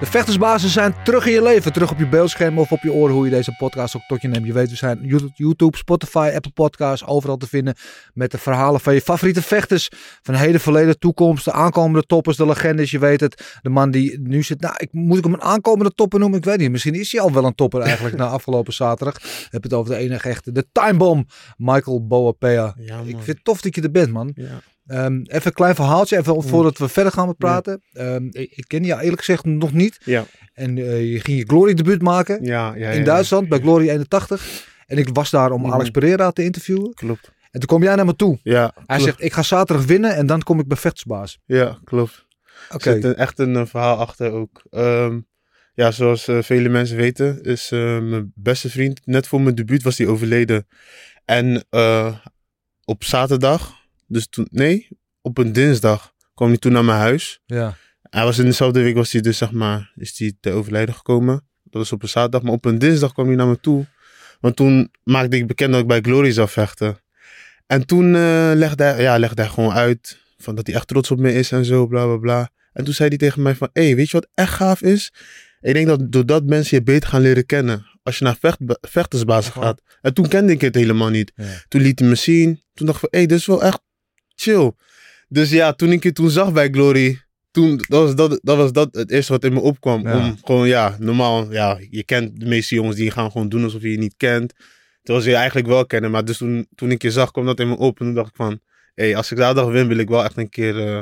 De vechtersbazen zijn terug in je leven. Terug op je beeldscherm of op je oren hoe je deze podcast ook tot je neemt. Je weet, we zijn YouTube, Spotify, Apple Podcasts, overal te vinden. Met de verhalen van je favoriete vechters. Van heden, verleden, toekomst. De aankomende toppers, de legendes. Je weet het. De man die nu zit. Nou, ik, moet ik hem een aankomende topper noemen? Ik weet niet. Misschien is hij al wel een topper eigenlijk na afgelopen zaterdag. Ik heb het over de enige echte. De timebomb. Michael Boapea. Ja, ik vind het tof dat je er bent, man. Ja. Ehm, even een klein verhaaltje, even voordat we verder gaan met praten. Ehm, ik, ik ken je eerlijk gezegd nog niet. Ja. En eh, je ging je Glory debuut maken Ja, ja, in Duitsland bij Glory 81. En ik was daar om Mhm. Alex Pereira te interviewen. Klopt. En toen kom jij naar me toe. Ja, Hij klopt. zegt, ik ga zaterdag winnen en dan kom ik bij vechtsbaas. Ja, klopt. Oké. Er zit een, echt een eh, verhaal achter ook. Ehm, ja, zoals eh, vele mensen weten, is mijn beste vriend, net voor mijn debuut was hij overleden. En op zaterdag, dus toen, nee, op een dinsdag kwam hij toen naar mijn huis. Ja. Hij was in dezelfde week, was hij dus zeg maar, is hij te overlijden gekomen. Dat was op een zaterdag, maar op een dinsdag kwam hij naar me toe. Want toen maakte ik bekend dat ik bij Glory zou vechten. En toen eh, legde, hij, ja, legde hij gewoon uit van dat hij echt trots op me is en zo, bla bla bla. En toen zei hij tegen mij van, hé, hey, weet je wat echt gaaf is? Ik denk dat doordat mensen je beter gaan leren kennen. Als je naar vecht, vechtersbasis gaat. En toen kende ik het helemaal niet. Ja. Toen liet hij me zien. Toen dacht ik van, hé, hey, dit is wel echt chill. Dus ja, toen ik je toen zag bij Glory, toen, dat was dat, dat was dat het eerste wat in me opkwam. Ja. Om gewoon, ja, normaal, ja, je kent de meeste jongens die gaan gewoon doen alsof je je niet kent. Terwijl ze je eigenlijk wel kennen. Maar dus toen, toen ik je zag, kwam dat in me op. En toen dacht ik van, hé, hey, als ik zaterdag win, wil ik wel echt een keer... eh,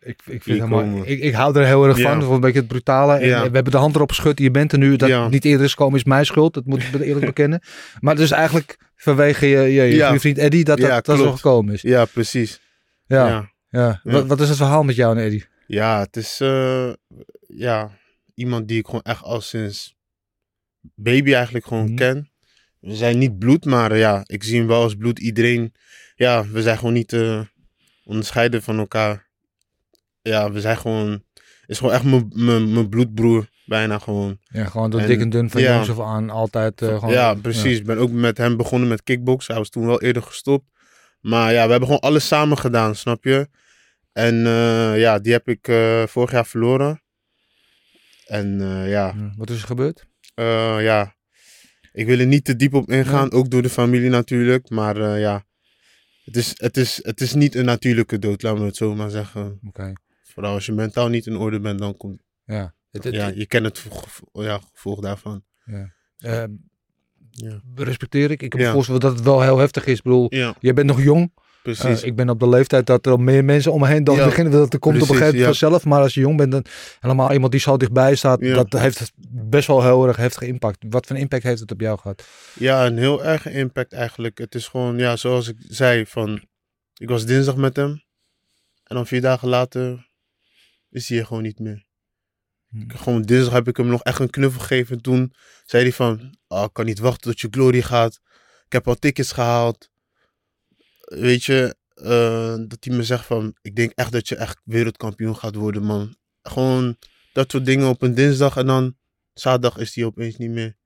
Ik, ik, vind helemaal, ik, ik hou er heel erg Ja. van. Voor een beetje het brutale. En Ja. We hebben de hand erop geschud. Je bent er nu. Dat Ja. niet eerder is gekomen is mijn schuld. Dat moet ik eerlijk bekennen. Maar dus eigenlijk vanwege je, je, je vriend Eddie dat dat, dat zo gekomen is. ja, precies. Ja. ja. Wat, wat is het verhaal met jou en Eddie? Ja, het is eh, ja, iemand die ik gewoon echt al sinds baby eigenlijk gewoon Mhm. ken. We zijn niet bloed, maar eh, ja, ik zie hem wel als bloed. Iedereen, ja, we zijn gewoon niet te onderscheiden van elkaar. Ja, we zijn gewoon, is gewoon echt mijn- mijn mijn bloedbroer, bijna gewoon. Ja, gewoon door En- dik en dun van ja. jongs af aan altijd gewoon... ja, precies. Ik ben ook met hem begonnen met kickbox. Hij was toen wel eerder gestopt. Maar ja, we hebben gewoon alles samen gedaan, snap je? En eh, ja, die heb ik eh, vorig jaar verloren. En eh, ja, Ja. Wat is er gebeurd? ja, ik wil er niet te diep op ingaan, ook door de familie natuurlijk. Maar ja, het is, het, is, het is niet een natuurlijke dood, laten we het zo maar zeggen. Oké. Vooral als je mentaal niet in orde bent, dan komt, Ja. Het, het- ja, je kent het gevo- ja, gevolg daarvan. eh, Ja, respecteer ik. Ik heb Ja. me voorstellen dat het wel heel heftig is. Ik bedoel, ja jij bent nog jong. precies. Eh, ik ben op de leeftijd dat er al meer mensen om me heen dan Ja, beginnen. Dat er komt op een gegeven moment ja. vanzelf. Maar als je jong bent, dan helemaal iemand die zo dichtbij staat. Ja. Dat heeft best wel heel erg heftige impact. Wat voor een impact heeft het op jou gehad? Ja, een heel erg impact eigenlijk. Het is gewoon, ja, zoals ik zei, van, ik was dinsdag met hem. En dan vier dagen later is hij er gewoon niet meer. Hm. Gewoon dinsdag heb ik hem nog echt een knuffel gegeven. En toen zei hij van, oh, ik kan niet wachten tot je glory gaat. Ik heb al tickets gehaald. Weet je, eh, dat hij me zegt van, ik denk echt dat je echt wereldkampioen gaat worden, man. Gewoon dat soort dingen op een dinsdag en dan zaterdag is hij opeens niet meer.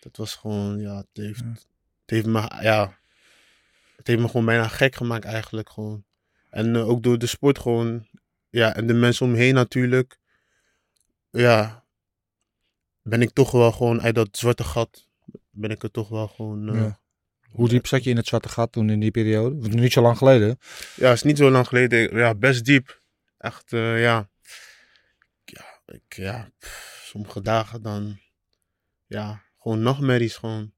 Dat was gewoon, ja, het heeft, Ja. het heeft me, ja, het heeft me gewoon bijna gek gemaakt eigenlijk gewoon. En eh, ook door de sport gewoon, ja, en de mensen om me heen natuurlijk. Ja, ben ik toch wel gewoon uit dat zwarte gat, ben ik er toch wel gewoon... eh, Ja. Hoe diep zat je in het zwarte gat toen in die periode? Want Niet zo lang geleden. Ja, is niet zo lang geleden. Ja, best diep. Echt, eh, ja. Ja, ik, ja pff, sommige dagen dan. Ja, gewoon nachtmerries gewoon.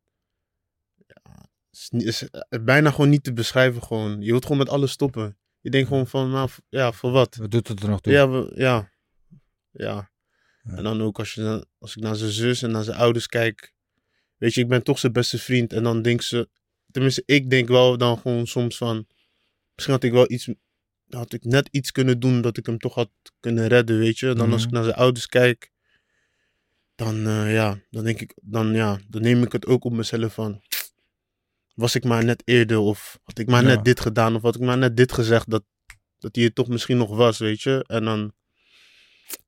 Ja, is, niet- is eh, bijna gewoon niet te beschrijven gewoon. Je wilt gewoon met alles stoppen. Je denkt gewoon van, nou, ja, voor wat? Wat doet het er nog toe? Ja, we, ja. Ja. En dan ook als, je, als ik naar zijn zus en naar zijn ouders kijk. Weet je, ik ben toch zijn beste vriend. En dan denkt ze, tenminste, ik denk wel dan gewoon soms van. Misschien had ik wel iets. Had ik net iets kunnen doen dat ik hem toch had kunnen redden, weet je. Dan als Mhm. ik naar zijn ouders kijk. Dan, eh, ja, dan denk ik, dan, ja, dan neem ik het ook op mezelf van. Was ik maar net eerder of had ik maar Ja. net dit gedaan of had ik maar net dit gezegd dat dat hij het toch misschien nog was, weet je. En dan,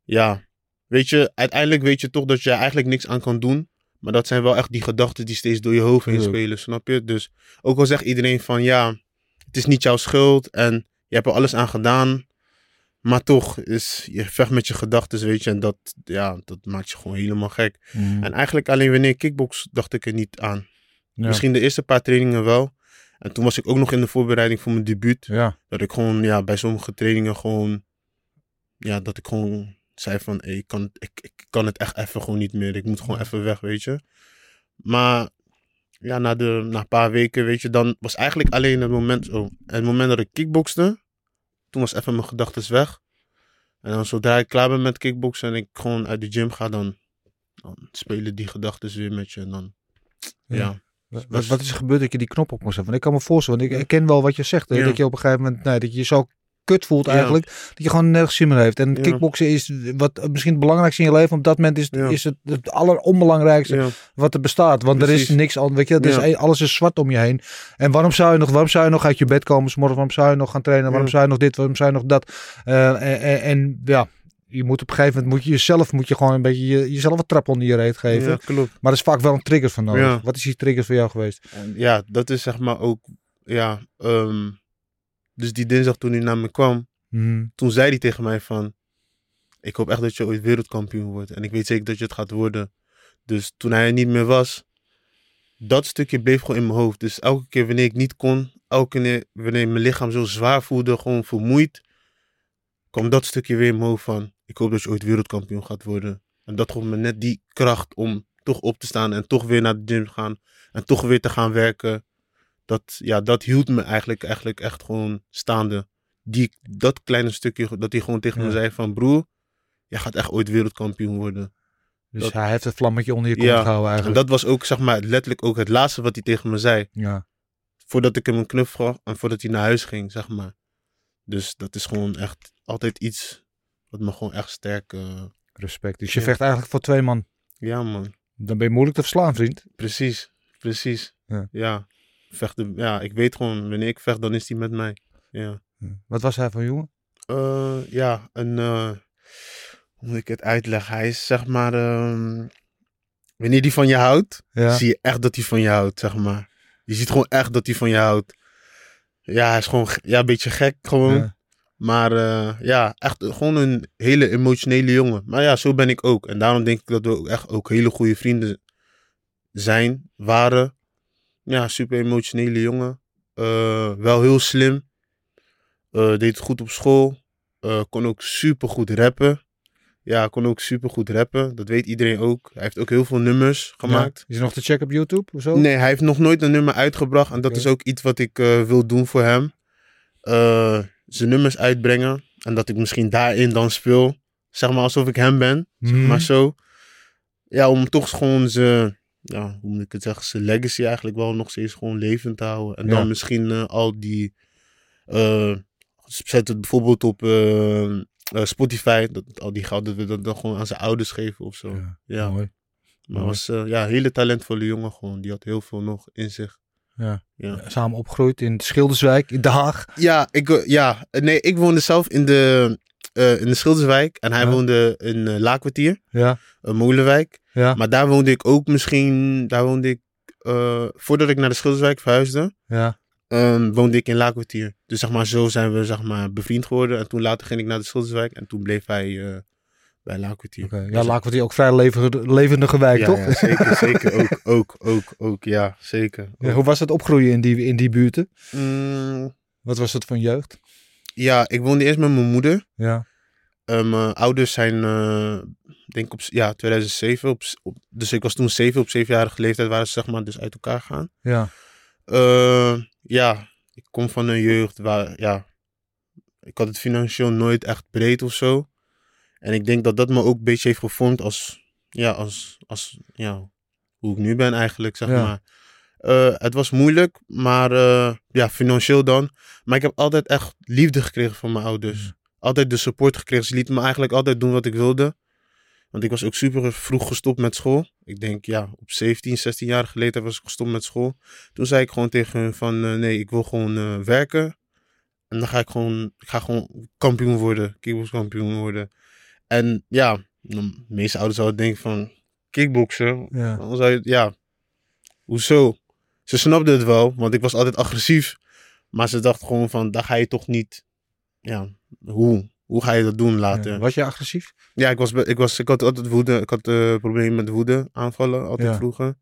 ja, weet je, uiteindelijk weet je toch dat je eigenlijk niks aan kan doen. Maar dat zijn wel echt die gedachten die steeds door je hoofd heen spelen, snap je? Dus ook al zegt iedereen van ja, het is niet jouw schuld en je hebt er alles aan gedaan. Maar toch, is, je vecht met je gedachten, weet je. En dat, ja, dat maakt je gewoon helemaal gek. Mm. En eigenlijk alleen wanneer ik kickbox dacht ik er niet aan. Ja. Misschien de eerste paar trainingen wel. En toen was ik ook nog in de voorbereiding voor mijn debuut. Ja. Dat ik gewoon, ja, bij sommige trainingen gewoon, ja, dat ik gewoon zei van, hey, ik, kan, ik, ik kan het echt even gewoon niet meer. Ik moet gewoon even weg, weet je. Maar, ja, na, de, na een paar weken, weet je, dan was eigenlijk alleen het moment, oh, het moment dat ik kickboxte, toen was even mijn gedachten weg. En dan zodra ik klaar ben met kickboksen en ik gewoon uit de gym ga, dan, dan spelen die gedachten weer met je. En dan, Ja. ja. Wat, wat- is er gebeurd dat je die knop op moest zetten? Want ik kan me voorstellen, want ik herken wel wat je zegt. Hè? Ja. Dat je op een gegeven moment, nee, dat je je zo kut voelt Ja. eigenlijk, dat je gewoon nergens zin meer heeft. En Ja. kickboksen is wat misschien het belangrijkste in je leven. Op dat moment is, Ja. is het het alleronbelangrijkste wat er bestaat. Want er is niks anders, weet je. Er is, één- alles is zwart om je heen. En waarom zou je nog, waarom zou je nog uit je bed komen? 's morgens, waarom zou je nog gaan trainen? Waarom zou je nog dit, waarom zou je nog dat? Eh, en, en, en ja, je moet op een gegeven moment, moet je jezelf, moet je gewoon een beetje je, jezelf wat trap onder je reet geven. ja, klopt. Maar er is vaak wel een trigger van nodig. Ja. Wat is die trigger voor jou geweest? En ja, dat is zeg maar ook, ja, ehm, dus die dinsdag toen hij naar me kwam, Mhm. toen zei hij tegen mij van, ik hoop echt dat je ooit wereldkampioen wordt. En ik weet zeker dat je het gaat worden. Dus toen hij er niet meer was, dat stukje bleef gewoon in mijn hoofd. Dus elke keer wanneer ik niet kon, elke keer wanneer mijn lichaam zo zwaar voelde, gewoon vermoeid, kwam dat stukje weer in mijn hoofd van, ik hoop dat je ooit wereldkampioen gaat worden. En dat gaf me net die kracht om toch op te staan en toch weer naar de gym te gaan. En toch weer te gaan werken. Dat, ja, dat hield me eigenlijk, eigenlijk echt gewoon staande die, dat kleine stukje, dat hij gewoon tegen Ja. me zei van broer, jij gaat echt ooit wereldkampioen worden. Dus Dat- hij heeft het vlammetje onder je kont Ja, gehouden En eigenlijk. dat was ook zeg maar letterlijk ook het laatste wat hij tegen me zei. Ja. Voordat ik hem een knuffel gaf en voordat hij naar huis ging, zeg maar. Dus dat is gewoon echt altijd iets wat me gewoon echt sterk... eh, Respect. Dus je Ja. vecht eigenlijk voor twee man. ja man, Dan ben je moeilijk te verslaan, vriend. precies, precies. Ja. Vechten, ja, ik weet gewoon, wanneer ik vecht, dan is hij met mij. Ja. Wat was hij voor jongen? Eh, ja, een. eh, hoe moet ik het uitleggen? Hij is zeg maar. ehm, wanneer die van je houdt, Ja. zie je echt dat hij van je houdt, zeg maar. Je ziet gewoon echt dat hij van je houdt. Ja, hij is gewoon ge- ja, een beetje gek gewoon. Ja. Maar eh, ja, echt gewoon een hele emotionele jongen. Maar ja, zo ben ik ook. En daarom denk ik dat we ook echt ook hele goede vrienden zijn, waren. Ja, super emotionele jongen. Eh, wel heel slim. Eh, deed het goed op school. Eh, kon ook super goed rappen. Ja, kon ook super goed rappen. Dat weet iedereen ook. Hij heeft ook heel veel nummers gemaakt. Ja. Is hij nog te checken op YouTube of zo? Nee, hij heeft nog nooit een nummer uitgebracht. En dat is ook iets wat ik wil doen voor hem. Zijn nummers uitbrengen. En dat ik misschien daarin dan speel. Zeg maar alsof ik hem ben. Zeg Mhm. maar zo. Ja, om toch gewoon zijn... Ja, hoe moet ik het zeggen? Zijn legacy eigenlijk wel nog steeds gewoon levend te houden. En Ja. dan misschien eh, al die... eh, zet het bijvoorbeeld op eh, Spotify. Dat, al die goud dat we dat dan gewoon aan zijn ouders geven of zo. Ja, Ja. Mooi. Maar was eh, ja, een hele talentvolle jongen gewoon. Die had heel veel nog in zich. Ja. Ja, Samen opgegroeid in Schilderswijk, in Den Haag. ja, ik, ja nee, ik woonde zelf in de, in de Schilderswijk. En hij woonde in Laakkwartier, Ja. Molenwijk. Ja. Maar daar woonde ik ook misschien... Daar woonde ik... eh, voordat ik naar de Schilderswijk verhuisde... Ja. ehm, woonde ik in Laakkwartier. Dus zeg maar, zo zijn we zeg maar, bevriend geworden. En toen later ging ik naar de Schilderswijk. En toen bleef hij eh, bij Laakkwartier. Oké. Ja, Dus- Laakkwartier ook vrij levendige, levendige wijk, ja, toch? ja, zeker, zeker. Ook, ook, ook, ook. Ja, zeker. Ja, hoe was het opgroeien in die, in die buurten? Mm, Wat was het van jeugd? ja, ik woonde eerst met mijn moeder. Ja. Eh, mijn ouders zijn, eh, denk ik op ja, 2007. Op, dus ik was toen zeven. Op zevenjarige leeftijd waren ze zeg maar dus uit elkaar gegaan. Ja. Eh, ja, ik kom van een jeugd waar, ja, ik had het financieel nooit echt breed of zo. En ik denk dat dat me ook een beetje heeft gevormd als, ja, als, als, ja, hoe ik nu ben eigenlijk, zeg Ja. maar. Eh, het was moeilijk, maar ja, financieel dan. Maar ik heb altijd echt liefde gekregen van mijn ouders. Altijd de support gekregen. Ze lieten me eigenlijk altijd doen wat ik wilde. Want ik was ook super vroeg gestopt met school. Ik denk, ja, op 17, 16 jaar geleden was ik gestopt met school. Toen zei ik gewoon tegen hun van, eh, nee, ik wil gewoon eh, werken. En dan ga ik gewoon, ik ga gewoon kampioen worden, kickbokskampioen worden. En ja, de meeste ouders zouden denken van, kickboksen, Ja. dan zou je, ja, hoezo? Ze snapten het wel, want ik was altijd agressief. Maar ze dacht gewoon van, daar ga je toch niet, ja, hoe? Hoe ga je dat doen later? Ja. Was je agressief? Ja, ik, was, ik, was, ik had altijd woede. Ik had eh problemen met woede aanvallen, altijd Ja. vroeger.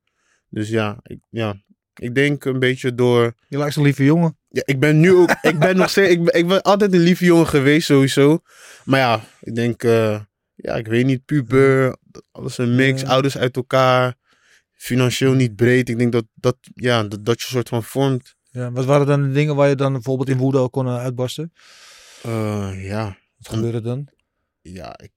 Dus ja ik, ja, ik denk een beetje door... Je lijkt een lieve jongen. Ja, ik ben nu ook... ik ben nog steeds... Ik ben, ik ben altijd een lieve jongen geweest, sowieso. Maar ja, ik denk... eh, ja, ik weet niet, puber. Alles een mix. Ja. Ouders uit elkaar. Financieel niet breed. Ik denk dat dat, ja, dat, dat je soort van vormt. Ja. Wat waren dan de dingen waar je dan bijvoorbeeld in woede ook kon eh, uitbarsten? Eh, ja, Wat gebeurde dan? ja, ik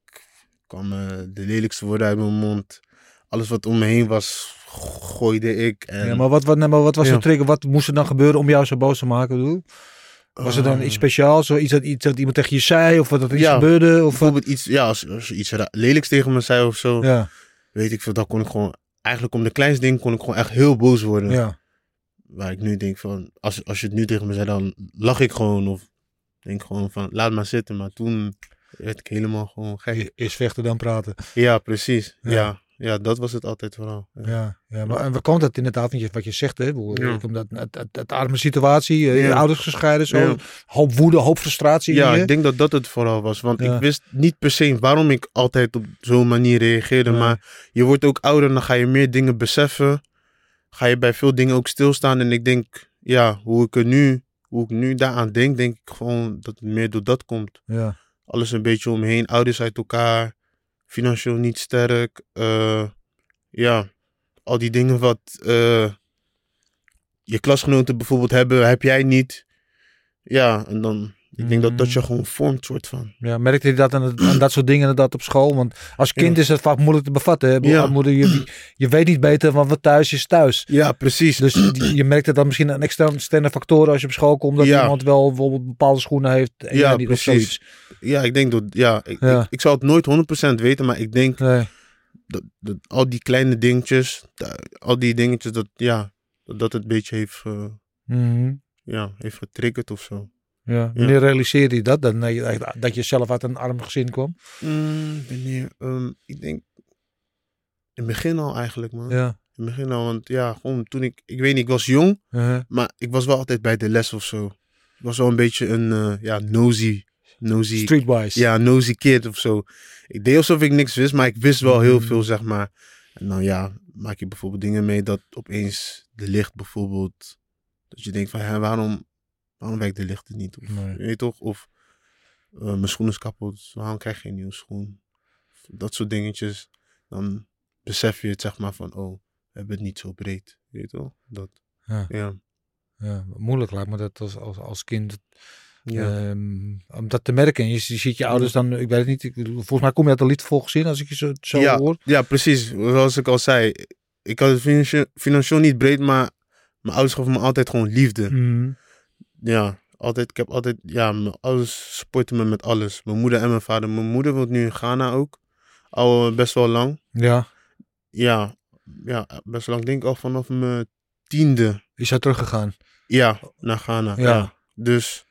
kwam eh, de lelijkste woorden uit mijn mond. Alles wat om me heen was, gooide ik. En, Ja, maar wat, wat, nee, maar wat was Ja. de trigger? Wat moest er dan gebeuren om jou zo boos te maken? bedoel? Was er dan Eh, iets speciaals? Zo iets, dat, iets dat iemand tegen je zei? Of wat er iets Ja. gebeurde? Of wat? Bijvoorbeeld iets, ja, als, als iets lelijks tegen me zei of zo, Ja, weet ik veel, dan kon ik gewoon, eigenlijk om de kleinste ding kon ik gewoon echt heel boos worden. ja. Waar ik nu denk van, als, als je het nu tegen me zei, dan lach ik gewoon of denk gewoon van, laat maar zitten. Maar toen werd ik helemaal gewoon gek. Eerst vechten, dan praten. Ja, precies. Ja. Ja, ja, dat was het altijd vooral. Ja. Ja, ja maar en waar komt dat inderdaad? Want je, wat je zegt, hè? Ja. Omdat het, het, het arme situatie, eh, je ouders gescheiden, zo, hoop woede, hoop frustratie. in Ja, ik denk dat dat het vooral was. Want ik wist niet per se waarom ik altijd op zo'n manier reageerde. Maar je wordt ook ouder en dan ga je meer dingen beseffen. Ga je bij veel dingen ook stilstaan. En ik denk, ja, hoe ik er nu, hoe ik nu daaraan denk, denk ik gewoon dat het meer door dat komt. Ja, Alles een beetje om me heen, ouders uit elkaar, financieel niet sterk. eh, ja, al die dingen wat eh, je klasgenoten bijvoorbeeld hebben, heb jij niet. Ja, en dan, ik denk dat dat je Mm. gewoon vormt, soort van. ja, merkte je dat aan, dat soort dingen inderdaad op school? Want als kind Ja. is het vaak moeilijk te bevatten. Hè? Ja. moeder, je, je weet niet beter van wat thuis is thuis. Ja, precies. Dus je merkt dat dan misschien een externe, factoren als je op school komt. Dat Ja. iemand wel bijvoorbeeld bepaalde schoenen heeft en Ja, niet precies. Ja, ik denk dat, ja, ik. Ik, ik zou het nooit 100% weten, maar ik denk Nee. dat, dat al die kleine dingetjes, al die dingetjes, dat, ja, dat dat het een beetje heeft, eh, Mhm. ja, heeft getriggerd of zo. Ja. Wanneer realiseerde je dat? Dat, dat je zelf uit een arm gezin kwam? Mm, wanneer, ehm, ik denk, in het begin al eigenlijk, man. Ja. In het begin al, want ja, gewoon toen ik, ik weet niet, ik was jong, Uh-huh. maar ik was wel altijd bij de les of zo. Ik was wel een beetje een, eh, ja, nosy, nosy, Streetwise. ja, nosy kid of zo. Ik deed alsof ik niks wist, maar ik wist wel heel Mm. veel, zeg maar. En dan ja, maak je bijvoorbeeld dingen mee dat opeens de licht bijvoorbeeld, dat je denkt van, hè, waarom, waarom werkt de licht er niet? Of, Nee. Weet je toch? Of eh, mijn schoen is kapot, waarom krijg je geen nieuwe schoen? Dat soort dingetjes. Dan besef je het, zeg maar, van, oh, we hebben het niet zo breed. Weet je toch? Dat, Ja. ja. Ja, moeilijk lijkt me dat als, als, als kind. Ja. ehm, om dat te merken. En je, je ziet je ouders dan, ik weet het niet, ik, volgens mij kom je uit een liefdevol gezin als ik je zo, zo ja, hoor. ja, precies. Zoals ik al zei, ik had het financieel, financieel niet breed, maar mijn ouders gaven me altijd gewoon liefde. Mhm. Ja, altijd, ik heb altijd, ja, ouders supporten me met alles. Mijn moeder en mijn vader. Mijn moeder woont nu in Ghana ook. Al eh, best wel lang. Ja, Ja, ja, best wel lang. Ik denk al vanaf mijn tiende. is hij teruggegaan. Ja, naar Ghana. Ja. Ja. Dus,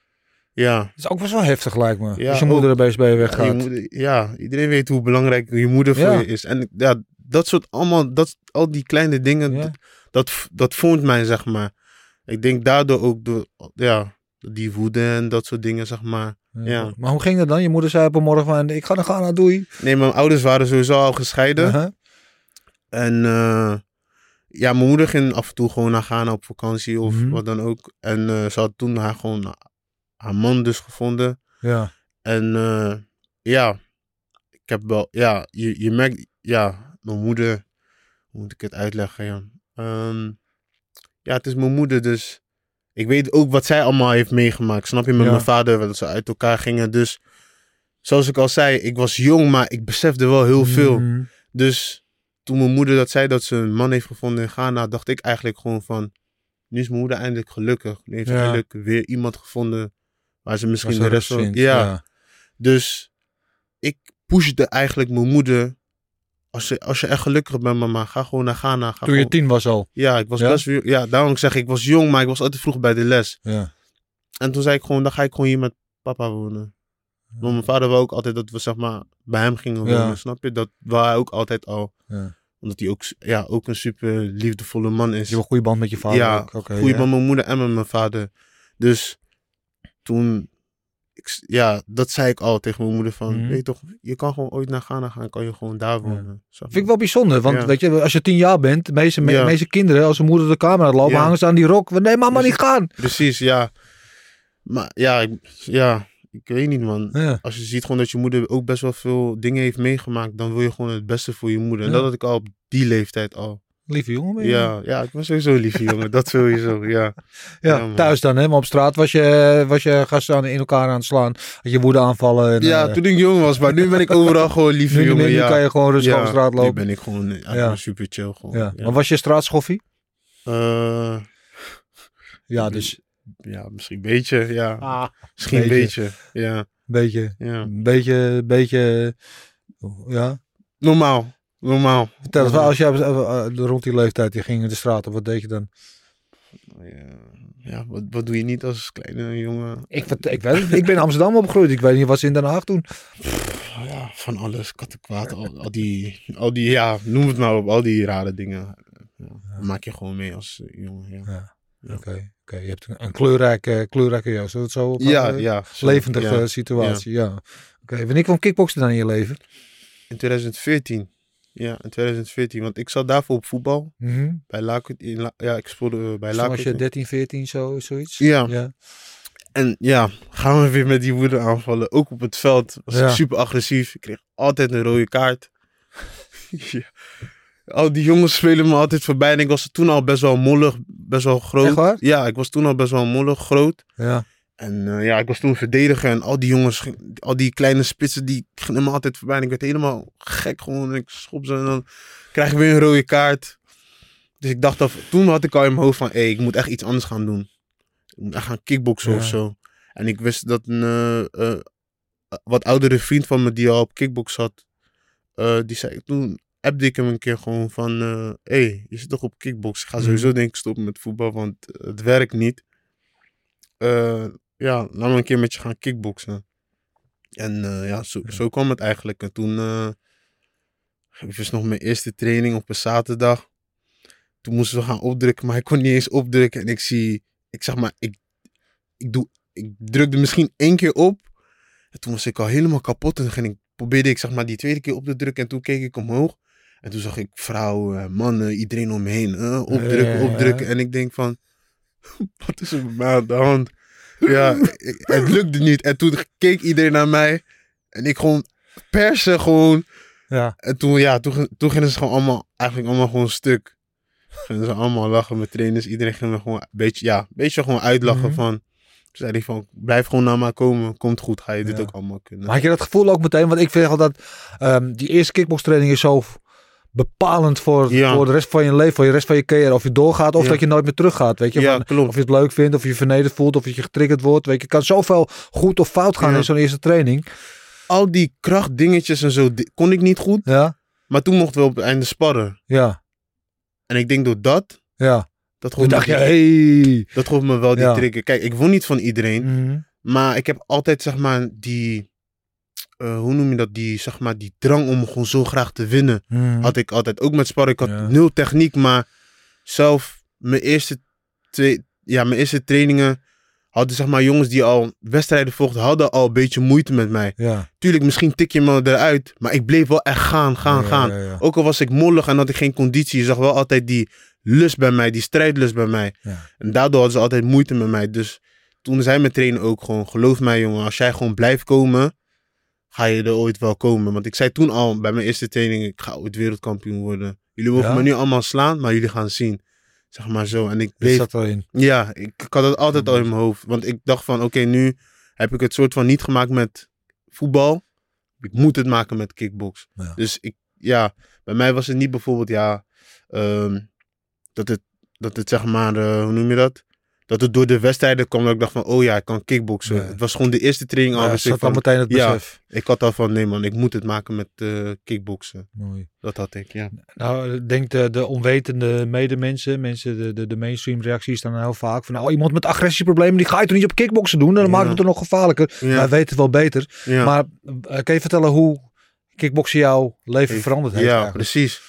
ja. Dat is ook best wel heftig lijkt me. Ja, als je moeder ook. er bij je Ja, weggaat. je moeder- ja, iedereen weet hoe belangrijk je moeder voor Ja. je is. En ja, dat soort allemaal, dat, al die kleine dingen, Ja. dat, dat, dat vormt mij, zeg maar. Ik denk daardoor ook door, ja, die woede en dat soort dingen, zeg maar. ja. Maar hoe ging dat dan? Je moeder zei op een morgen van, ik ga naar Ghana, doei. Nee, mijn ouders waren sowieso al gescheiden. Uh-huh. En eh, ja, mijn moeder ging af en toe gewoon naar Ghana op vakantie of Mhm. wat dan ook. En eh, ze had toen haar gewoon haar man dus gevonden. Ja. En eh, ja, ik heb wel, ja, je, je merkt, ja, mijn moeder, hoe moet ik het uitleggen? Ja, Ehm, ja het is mijn moeder, dus ik weet ook wat zij allemaal heeft meegemaakt. Snap je, met Ja. mijn vader, dat ze uit elkaar gingen. Dus, zoals ik al zei, ik was jong, maar ik besefte wel heel veel. Mhm. Dus toen mijn moeder dat zei dat ze een man heeft gevonden in Ghana, dacht ik eigenlijk gewoon van, nu is mijn moeder eindelijk gelukkig. Nu heeft ze Ja. eindelijk weer iemand gevonden waar ze misschien de rest van... ja. Dus ik pushde eigenlijk mijn moeder. Als je, als je echt gelukkig bent, mama, ga gewoon naar Ghana. Ga Toen je gewoon- tien was al. Ja, ik was Ja? best Ja, daarom zeg ik, ik was jong, maar ik was altijd vroeg bij de les. Ja. en toen zei ik gewoon, dan ga ik gewoon hier met papa wonen. Want mijn vader wou ook altijd dat we zeg maar bij hem gingen Ja. wonen, snap je? Dat wou hij ook altijd al. Ja. Omdat hij ook, ja, ook een super liefdevolle man is. Je hebt een goede band met je vader ja, ook. Goeie ja. met mijn moeder en met mijn vader. Dus toen, ik, ja, dat zei ik al tegen mijn moeder van, Mhm. weet je toch, je kan gewoon ooit naar Ghana gaan, kan je gewoon daar wonen. Je? Vind ik wel bijzonder, want Ja. weet je, als je tien jaar bent, de meeste, me- Ja. meeste kinderen, als hun moeder de kamer uitlopen, Ja. hangen ze aan die rok. Nee, mama, niet gaan. Precies, ja. Maar ja, ik, ja, ik weet niet man. Ja. Als je ziet gewoon dat je moeder ook best wel veel dingen heeft meegemaakt, dan wil je gewoon het beste voor je moeder. En Ja. dat had ik al op die leeftijd al. Lieve jongen ben je. Ja, ja, ik ben sowieso een lieve jongen. Dat sowieso, ja. Ja, Ja, thuis dan, hè? Maar op straat was je, was je gasten aan, in elkaar aan het slaan. Had je woede aanvallen. En, Ja, eh, toen ik jong was, maar nu ben ik overal gewoon lieve nu, jongen. nu ja. kan je gewoon rustig ja, over straat Nu lopen. ben ik gewoon Ja. super chill. Gewoon. Maar was je straatschoffie? Eh, Ja, dus ja, misschien een beetje, ja. ah, misschien een beetje. beetje, ja. beetje, beetje, beetje, ja. Normaal, normaal. Vertel eens, als je rond die leeftijd je ging in de straat op, wat deed je dan? Ja, wat, wat doe je niet als kleine jongen? Ik, ik, weet, het, ik ben in Amsterdam opgegroeid. Ik weet niet wat ze in Den Haag doen. Ja, van alles, kattenkwaad, al, al die, al die, ja, noem het maar op, al die rare dingen. Ja, Maak je gewoon mee als eh, jongen, ja. Ja. Oké, oké. je hebt een, een kleurrijke, kleurrijke jeugd. Het zo op Ja, eh, ja. zo, levendige ja. situatie, ja. Oké, wanneer kwam kickboksen dan in je leven? In 2014. Ja, in 2014. Want ik zat daarvoor op voetbal. Mhm. Bij Lakut. in La- Ja, ik speelde eh, bij Dus toen was je Lakut. 13, 14, zo, zoiets? Ja. ja. En ja, gaan we weer met die woede aanvallen. Ook op het veld was Ja. ik super agressief. Ik kreeg altijd een rode kaart. ja. Al die jongens spelen me altijd voorbij. En ik was toen al best wel mollig, best wel groot. Ja, ik was toen al best wel mollig, groot. Ja. En eh, ja, ik was toen verdediger. En al die jongens, al die kleine spitsen, die gingen me altijd voorbij. En ik werd helemaal gek gewoon. En ik schop ze en dan krijg ik weer een rode kaart. Dus ik dacht, dat, toen had ik al in mijn hoofd van, hé, ik moet echt iets anders gaan doen. Ik moet echt gaan kickboksen Ja. of zo. En ik wist dat een eh, eh, wat oudere vriend van me, die al op kickbox zat, eh, die zei, toen appte ik hem een keer gewoon van, hé, hey, je zit toch op kickbox? Ik ga Mhm. sowieso denk ik stoppen met voetbal, want het werkt niet. Ja, laat me een keer met je gaan kickboksen. En eh, ja, zo, zo kwam het eigenlijk. En toen eh ik was nog mijn eerste training op een zaterdag. Toen moesten we gaan opdrukken, maar ik kon niet eens opdrukken. En ik zie, ik zeg maar, ik, ik, doe, ik drukte misschien één keer op. En toen was ik al helemaal kapot. En toen ging ik, probeerde ik zeg maar die tweede keer op te drukken. En toen keek ik omhoog. En toen zag ik vrouwen, mannen, iedereen om me heen. eh, opdrukken, opdrukken. En ik denk van, wat is er met mij aan de hand? Ja, ik- het lukte niet. En toen keek iedereen naar mij. En ik gewoon persen gewoon. Ja. En toen, ja, toen, toen gingen ze gewoon allemaal, eigenlijk allemaal gewoon stuk. Gingen ze allemaal lachen met trainers. Iedereen ging me gewoon een beetje, ja, een beetje gewoon uitlachen Mhm. van... Toen zei hij van, blijf gewoon naar mij komen. Komt goed, ga je dit Ja. ook allemaal kunnen. Maar had je dat gevoel ook meteen? Want ik vind altijd, ehm die eerste kickbokstraining is zo bepalend voor, Ja. voor de rest van je leven, voor je rest van je carrière. Of je doorgaat of Ja. dat je nooit meer teruggaat. Weet je? ja, Van, of je het leuk vindt, of je je vernederd voelt, of je getriggerd wordt. Weet je, het kan zoveel goed of fout gaan in zo'n eerste training. Al die krachtdingetjes en zo, kon ik niet goed. Ja, Maar toen mochten we op het einde sparren. ja, En ik denk door dat, ja. dat gaf, dacht me, je, die- hey. dat gaf me wel die trigger. Kijk, ik won niet van iedereen. Mhm. Maar ik heb altijd, zeg maar, die... eh, hoe noem je dat? Die, zeg maar, die drang om gewoon zo graag te winnen. Mhm. Had ik altijd. Ook met sparren. Ik had Ja. nul techniek. Maar zelf, mijn eerste, twee, ja, mijn eerste trainingen... Hadden, zeg maar, jongens die al wedstrijden volgden... Hadden al een beetje moeite met mij. Ja, Tuurlijk, misschien tik je me eruit. Maar ik bleef wel echt gaan, gaan, Ja, gaan. ja. Ook al was ik mollig en had ik geen conditie. Je zag wel altijd die lust bij mij. Die strijdlust bij mij. Ja. En daardoor hadden ze altijd moeite met mij. Dus toen zei mijn trainer ook gewoon, geloof mij jongen, als jij gewoon blijft komen, ga je er ooit wel komen. Want ik zei toen al bij mijn eerste training, ik ga ooit wereldkampioen worden. Jullie mogen Ja? me nu allemaal slaan, maar jullie gaan zien. Zeg maar zo. En ik bleef, zat erin. ja, ik, ik had het altijd al in mijn hoofd. Want ik dacht van, oké, nu heb ik het soort van niet gemaakt met voetbal. Ik moet het maken met kickbox. Ja. Dus ik, ja, bij mij was het niet bijvoorbeeld, ja, ehm, dat, het, dat het zeg maar, eh, hoe noem je dat? Dat het door de wedstrijden kwam dat ik dacht van, oh ja, ik kan kickboksen. Ja. Het was gewoon de eerste training al. Ja, dus ik, van, meteen het ja. besef. ik had al van, nee man, ik moet het maken met eh kickboksen. Mooi. Dat had ik, ja. Nou, ik denk de, de onwetende medemensen, mensen, de, de, de mainstream reacties dan heel vaak van, nou, iemand met agressieproblemen, die ga je toch niet op kickboksen doen? Dan Ja. maakt het er nog gevaarlijker. Ja. Wij weten het wel beter. ja. Maar eh, kan je vertellen hoe kickboksen jouw leven veranderd heeft Ja, eigenlijk? precies.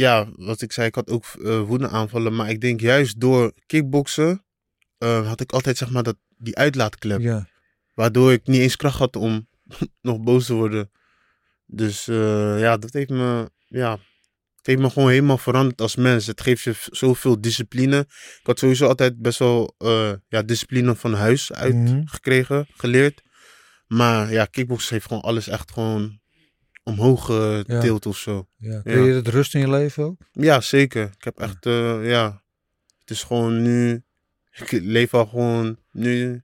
Ja, wat ik zei, ik had ook eh woedeaanvallen. Maar ik denk juist door kickboksen eh, had ik altijd zeg maar dat, die uitlaatklep. Ja, Waardoor ik niet eens kracht had om nog boos te worden. Dus eh, ja, dat heeft me, ja, het heeft me gewoon helemaal veranderd als mens. Het geeft je zoveel discipline. Ik had sowieso altijd best wel ja, discipline van huis uit Mhm. gekregen, geleerd. Maar ja, kickboksen heeft gewoon alles echt gewoon omhoog getild of zo. ja. Creëert het rust in je leven ook? Ja, zeker. Ik heb echt, eh, ja. Het is gewoon nu. Ik leef al gewoon nu.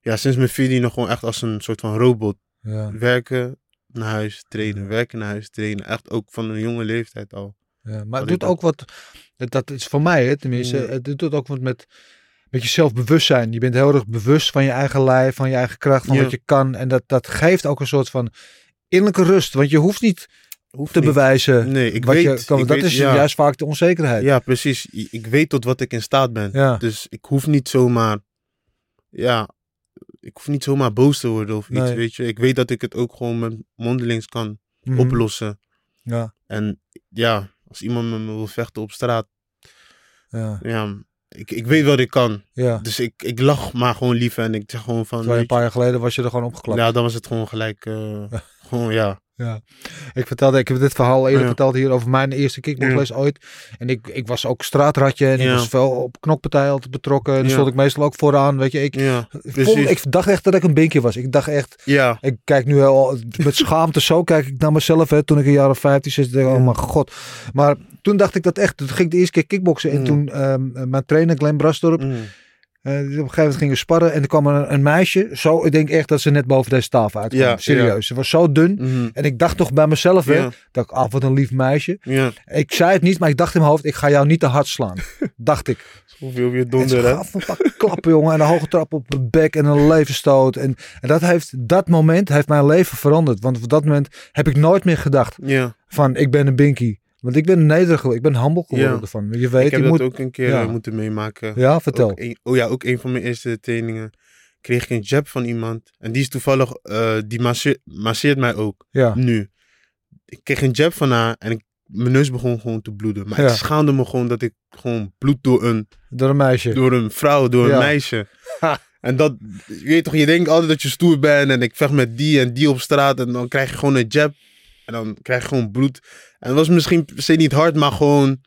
Ja, sinds mijn vierde nog gewoon echt als een soort van robot. Ja, Werken, naar huis, trainen. Werken, naar huis, trainen. Echt ook van een jonge leeftijd al. ja. maar het doet ook wat, dat- dat is voor mij hè, tenminste, het doet ook wat met, met je zelfbewustzijn. Je bent heel erg bewust van je eigen lijf, van je eigen kracht, van Ja. wat je kan. En dat, dat geeft ook een soort van innerlijke rust. Want je hoeft niet Hoeft te niet. bewijzen Nee, ik wat weet. je kan. ik dat weet, is ja, juist vaak de onzekerheid. Ja, precies. Ik weet tot wat ik in staat ben. Ja. Dus ik hoef niet zomaar. Ja, ik hoef niet zomaar boos te worden of iets, Nee. weet je. Ik weet dat ik het ook gewoon met mondelings kan Mhm. oplossen. Ja, En ja, als iemand met me wil vechten op straat, ja, ja, ik, ik weet wat ik kan. ja. Dus ik, ik lach maar gewoon liever en ik zeg gewoon van, Terwijl een paar jaar geleden was je er gewoon opgeklapt. ja, dan was het gewoon gelijk, eh, gewoon ja. Ja. Ik vertelde, ik heb dit verhaal eerder Ja. verteld hier over mijn eerste kickboxles ooit. En ik, ik was ook straatratje en ik was veel op knokpartijen altijd betrokken. En dan stond ik meestal ook vooraan, weet je. Ik, vond, ik dacht echt dat ik een binkje was. Ik dacht echt, ja, ik kijk nu al met schaamte zo kijk ik naar mezelf. Hè, toen ik een jaar of 15, 16, denk ik, oh mijn god. Maar toen dacht ik dat echt. Toen ging ik de eerste keer kickboksen. En Ja. toen ehm, mijn trainer Glenn Brasdorp, Eh, op een gegeven moment gingen sparren. En er kwam een, een meisje. Zo, ik denk echt dat ze net boven deze tafel uitkwam. Ja, Serieus. Ze was zo dun. Mhm. En ik dacht toch bij mezelf. Ja, Dat ik, ah, wat een lief meisje. Ik zei het niet, maar ik dacht in mijn hoofd, ik ga jou niet te hard slaan. dacht ik. Hoeveel weer En ze donder, hè? gaf een paar klappen, jongen. En een hoge trap op de bek en een levenstoot. En, en dat, heeft, dat moment heeft mijn leven veranderd. Want op dat moment heb ik nooit meer gedacht van, ik ben een binky. Want ik ben nederig geworden. Ik ben humble geworden Ja. ervan. Je weet, ik heb je dat moet... ook een keer ja. eh, moeten meemaken. Ja, vertel. Ook een- oh ja, ook een van mijn eerste trainingen kreeg ik een jab van iemand. En die is toevallig, eh, die masseert, masseert mij ook, Ja, nu. Ik kreeg een jab van haar en ik, mijn neus begon gewoon te bloeden. Maar Ja. ik schaamde me gewoon dat ik gewoon bloed door een, door een meisje. door een vrouw, door een meisje. Ha. En dat, je weet toch, je denkt altijd dat je stoer bent en ik vecht met die en die op straat en dan krijg je gewoon een jab. En dan krijg je gewoon bloed. En het was misschien per se niet hard, maar gewoon,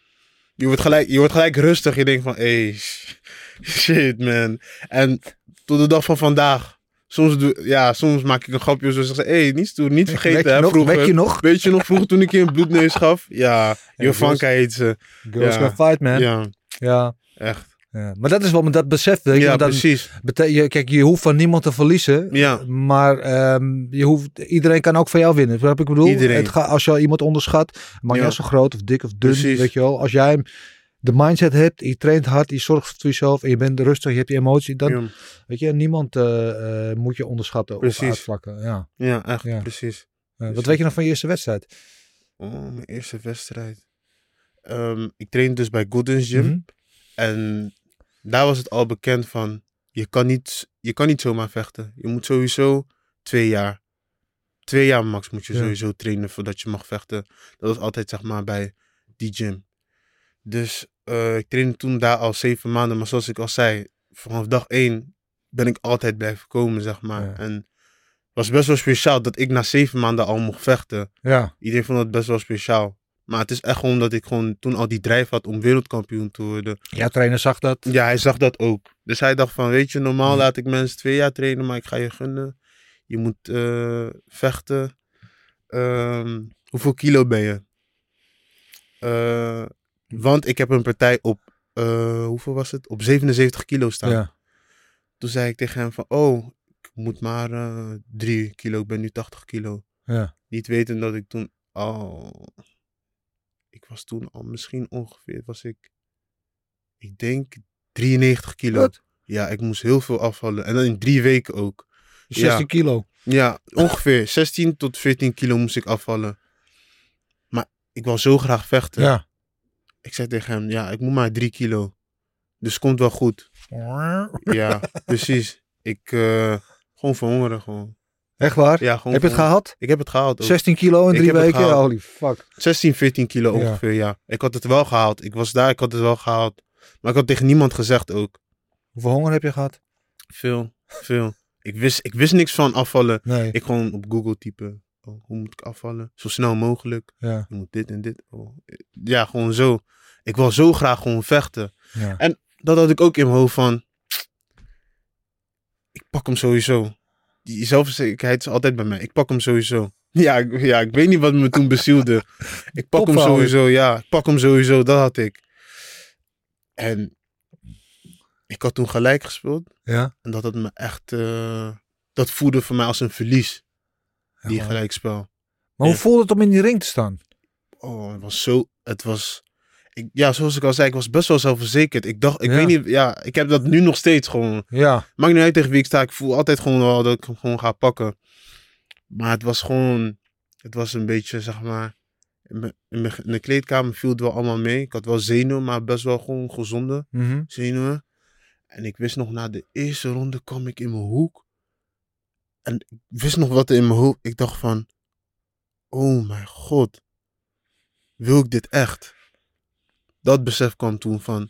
je wordt gelijk, je wordt gelijk rustig. Je denkt van, hey, shit man. En tot de dag van vandaag, soms, doe, ja, soms maak ik een grapje zo zeg hé, hey, niet stoer, niet vergeten weet je hè, nog? vroeger. Weet je nog? Weet je nog vroeger toen ik je een bloedneus gaf? Ja, Jovanka heet ze. Girls Ja. can fight, man. Ja. Ja, echt. Ja. Maar dat is wel dat besef. Weet je, Ja, dan precies. je, kijk, je hoeft van niemand te verliezen. Ja, Maar ehm, je hoeft, iedereen kan ook van jou winnen. Wat ik bedoel? Iedereen. Het ga, als je iemand onderschat, Ja. je zo groot of dik of dun, Precies. weet je wel. Als jij de mindset hebt, je traint hard, je zorgt voor jezelf en je bent rustig, je hebt je emotie, dan ja, weet je, niemand eh, eh, moet je onderschatten of Precies. uitvlakken. Ja. ja, echt, Ja. precies. Wat weet je nog van je eerste wedstrijd? Oh, mijn eerste wedstrijd. Ehm, ik trainde dus bij Goodens Gym. Mhm. En daar was het al bekend van, je kan, niet, je kan niet zomaar vechten. Je moet sowieso twee jaar, twee jaar max moet je Ja. sowieso trainen voordat je mag vechten. Dat was altijd zeg maar bij die gym. Dus eh, ik trainde toen daar al zeven maanden. Maar zoals ik al zei, vanaf dag één ben ik altijd blijven komen zeg maar. Ja. En het was best wel speciaal dat ik na zeven maanden al mocht vechten. Ja, Iedereen vond het best wel speciaal. Maar het is echt gewoon dat ik gewoon toen al die drijf had om wereldkampioen te worden. jouw trainer zag dat. Ja, hij zag dat ook. Dus hij dacht van, weet je, normaal Ja. laat ik mensen twee jaar trainen, maar ik ga je gunnen. Je moet eh, vechten. Ehm, hoeveel kilo ben je? Eh, want ik heb een partij op, eh, hoeveel was het? Op 77 kilo staan. Ja. Toen zei ik tegen hem van, oh, ik moet maar eh, drie kilo, ik ben nu 80 kilo. Ja. Niet weten dat ik toen al. Ik was toen al misschien ongeveer. Was ik. Ik denk 93 kilo. Wat? Ja, ik moest heel veel afvallen. En dan in drie weken ook. 16 Ja. kilo. Ja, ongeveer 16 tot 14 kilo moest ik afvallen. Maar ik wil zo graag vechten. Ja. Ik zei tegen hem, ja, ik moet maar 3 kilo. Dus komt wel goed. Ja, precies. Ik, eh, gewoon verhongeren gewoon. Echt waar? Ja, gewoon Heb je het gehaald? Ik heb het gehaald ook. 16 kilo in Ik drie weken? Holy fuck. 16, 14 kilo ongeveer, ja. Ik had het wel gehaald. Ik was daar, ik had het wel gehaald. Maar ik had tegen niemand gezegd ook. Hoeveel honger heb je gehad? Veel, veel. Ik wist, ik wist niks van afvallen. Nee. Ik gewoon op Google typen. Oh, hoe moet ik afvallen? Zo snel mogelijk. Ja. Je moet dit en dit. Oh. Ja, gewoon zo. Ik wil zo graag gewoon vechten. ja. Dat had ik ook in mijn hoofd van... Ik pak hem sowieso. Die zelfverzekerdheid is altijd bij mij. Ik pak hem sowieso. Ja, ik, ja, ik weet niet wat me toen bezielde. Ik pak hem sowieso, ja. Ik pak hem sowieso, dat had ik. En ik had toen gelijk gespeeld. Ja. En dat had me echt... eh, dat voelde voor mij als een verlies, die gelijkspel. Maar hoe voelde het om in die ring te staan? Oh, het was zo. Het was. Ik, ja, zoals ik al zei, ik was best wel zelfverzekerd. Ik dacht, ik Ja. weet niet, ja, ik heb dat nu nog steeds gewoon. Ja. Maakt niet uit tegen wie ik sta. Ik voel altijd gewoon wel dat ik hem gewoon ga pakken. Maar het was gewoon. Het was een beetje, zeg maar. In, mijn- in, mijn- in de kleedkamer viel het wel allemaal mee. Ik had wel zenuwen, maar best wel gewoon gezonde Mhm. zenuwen. En ik wist nog, na de eerste ronde kwam ik in mijn hoek. En ik wist nog wat er in mijn hoofd. Ik dacht van, oh mijn god, wil ik dit echt? Dat besef kwam toen van,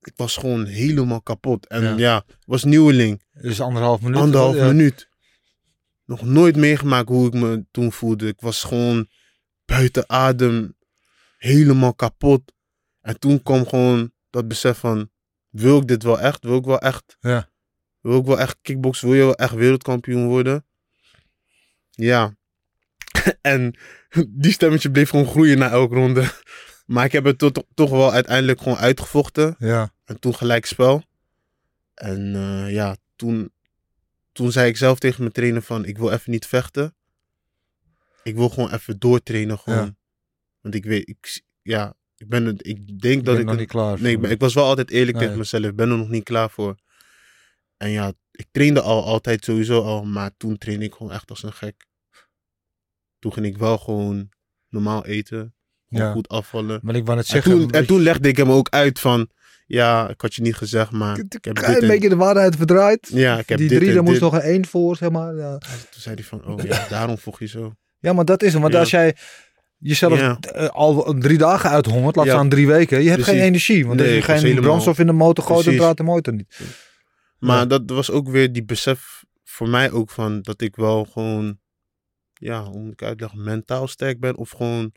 ik was gewoon helemaal kapot. En Ja. was nieuweling, Dus anderhalf minuut. anderhalf Ja. minuut. Nog nooit meegemaakt hoe ik me toen voelde. Ik was gewoon buiten adem, helemaal kapot. En toen kwam gewoon dat besef van, wil ik dit wel echt? Wil ik wel echt? Ja. Wil ik wel echt kickboksen? Wil je wel echt wereldkampioen worden? Ja. en die stemmetje bleef gewoon groeien na elke ronde. Maar ik heb het tot, toch wel uiteindelijk gewoon uitgevochten. Ja. En toen gelijk spel. En eh, ja, toen, toen zei ik zelf tegen mijn trainer van, ik wil even niet vechten. Ik wil gewoon even doortrainen gewoon. Ja. Want ik weet, ik, ja, ik ben het, ik denk Ik dat ben ik nog niet klaar. Nee, ik, ben- ik was wel altijd eerlijk Nee. tegen mezelf. Ik ben er nog niet klaar voor. En ja, ik trainde al altijd sowieso al, maar toen trainde ik gewoon echt als een gek. Toen ging ik wel gewoon normaal eten. Ja. goed afvallen. Maar ik wou net En zeggen... toen, en toen legde ik hem ook uit van, ja, ik had je niet gezegd, maar ik heb dit een en- beetje de waarheid verdraaid. Ja, ik heb die dit drie, daar moest nog een één voor, zeg maar. Ja, Toen zei hij van, oh ja, daarom voeg je zo. ja maar dat is hem. Want Ja. als jij jezelf Ja. eh, al drie dagen uithongert, laat Ja. staan drie weken, je hebt Precies. geen energie. Want Nee, als je geen helemaal- brandstof in de motor gooit, dan draait de motor niet. Maar Ja. dat was ook weer die besef voor mij ook van dat ik wel gewoon, ja, hoe moet ik uitleggen, mentaal sterk ben. Of gewoon,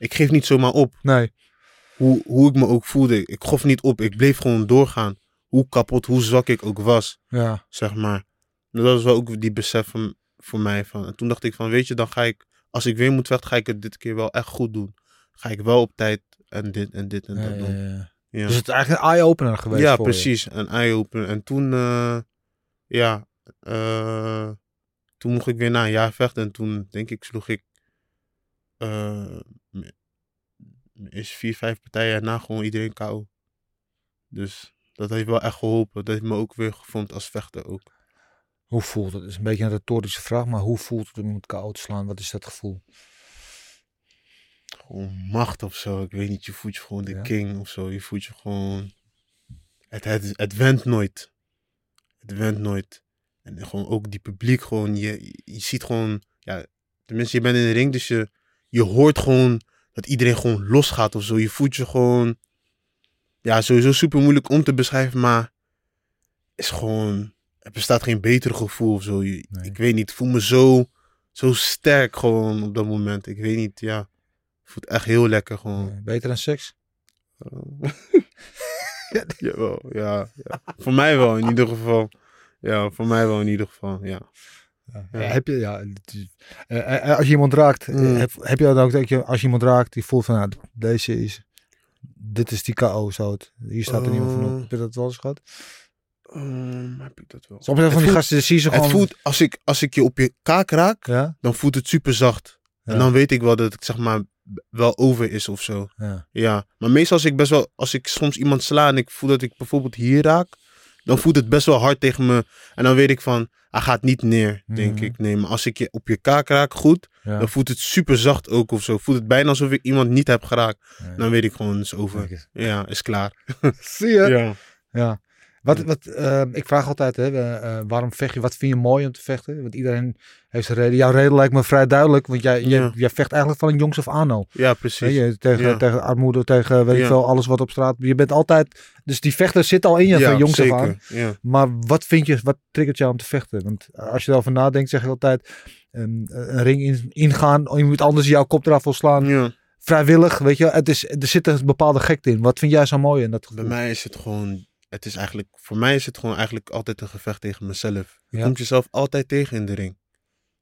ik geef niet zomaar op. Nee. Hoe, hoe ik me ook voelde. Ik gaf niet op. Ik bleef gewoon doorgaan. Hoe kapot, hoe zwak ik ook was, Ja. zeg maar. Dat was wel ook die besef van, voor mij. Van. En toen dacht ik van, weet je, dan ga ik, als ik weer moet vechten, ga ik het dit keer wel echt goed doen. Ga ik wel op tijd en dit en dit en dat Ja, doen. ja. Dus het is eigenlijk een eye-opener geweest Ja, voor je. precies. Een eye-opener. En toen, eh, ja, eh, toen mocht ik weer na een jaar vechten. En toen, denk ik, sloeg ik eh, eerste vier, vijf partijen en na gewoon iedereen KO. Dus dat heeft wel echt geholpen. Dat heeft me ook weer gevormd als vechter ook. Hoe voelt het? Het is een beetje een retorische vraag, maar hoe voelt het om iemand KO te slaan? Wat is dat gevoel? Gewoon macht of zo. Ik weet niet, je voelt je gewoon de Ja. king of zo. Je voelt je gewoon... Het, het, het went nooit. Het went nooit. En gewoon ook die publiek gewoon. Je, je ziet gewoon... Ja, tenminste, je bent in de ring, dus je, je hoort gewoon dat iedereen gewoon losgaat of zo. Je voelt je gewoon... Ja, sowieso super moeilijk om te beschrijven, maar... Is gewoon... Er bestaat geen beter gevoel of zo. Je- Nee. Ik weet niet, ik voel me zo... Zo sterk gewoon op dat moment. Ik weet niet, ja. Voelt echt heel lekker gewoon. Beter dan seks? jawel, ja, ja. Voor mij wel in ieder geval. Ja, voor mij wel in ieder geval, ja. Ja. Heb je, ja, is- eh, eh, als je iemand raakt, eh, Mm. heb, heb je dan ook dat je, als je iemand raakt, die voelt van, nou, deze is, dit is die KO, zo het. Hier staat er niemand van op. Heb je dat wel eens gehad? Ehm, heb ik dat wel? Van die voelt- gasten, zie je ze gewoon. Het voelt, als ik, als ik je op je kaak raak, Ja? dan voelt het super zacht. Ja. En dan weet ik wel dat ik zeg maar wel over is of zo. Ja. Ja, maar meestal als ik best wel, als ik soms iemand sla en ik voel dat ik bijvoorbeeld hier raak, dan voelt het best wel hard tegen me. En dan weet ik van, hij gaat niet neer, denk Mhm. ik. Nee, maar als ik je op je kaak raak goed, Ja. dan voelt het super zacht ook of zo. Voelt het bijna alsof ik iemand niet heb geraakt. Dan weet ik gewoon, het is over. eens. Ja, is klaar. Zie je? Ja. Ja. Wat, wat, ehm, ik vraag altijd, hè, eh, waarom vecht je? Wat vind je mooi om te vechten? Want iedereen heeft zijn reden. Jouw reden lijkt me vrij duidelijk, want jij, jij, Ja. jij vecht eigenlijk van een jongs af aan al. Ja, precies. je, tegen, Ja. tegen armoede, tegen weet ik Ja. veel, alles wat op straat. Je bent altijd, dus die vechter zit al in je van jongs af aan. zeker. Maar wat vind je, wat triggert jou om te vechten? Want als je erover nadenkt, zeg je altijd, een, een ring in, ingaan, iemand anders jouw kop eraf wil slaan. ja. Vrijwillig, weet je, het is, er zit een bepaalde gekte in. Wat vind jij zo mooi in dat gevoel? Bij mij is het gewoon, het is eigenlijk, voor mij is het gewoon eigenlijk altijd een gevecht tegen mezelf. Je Ja. komt jezelf altijd tegen in de ring.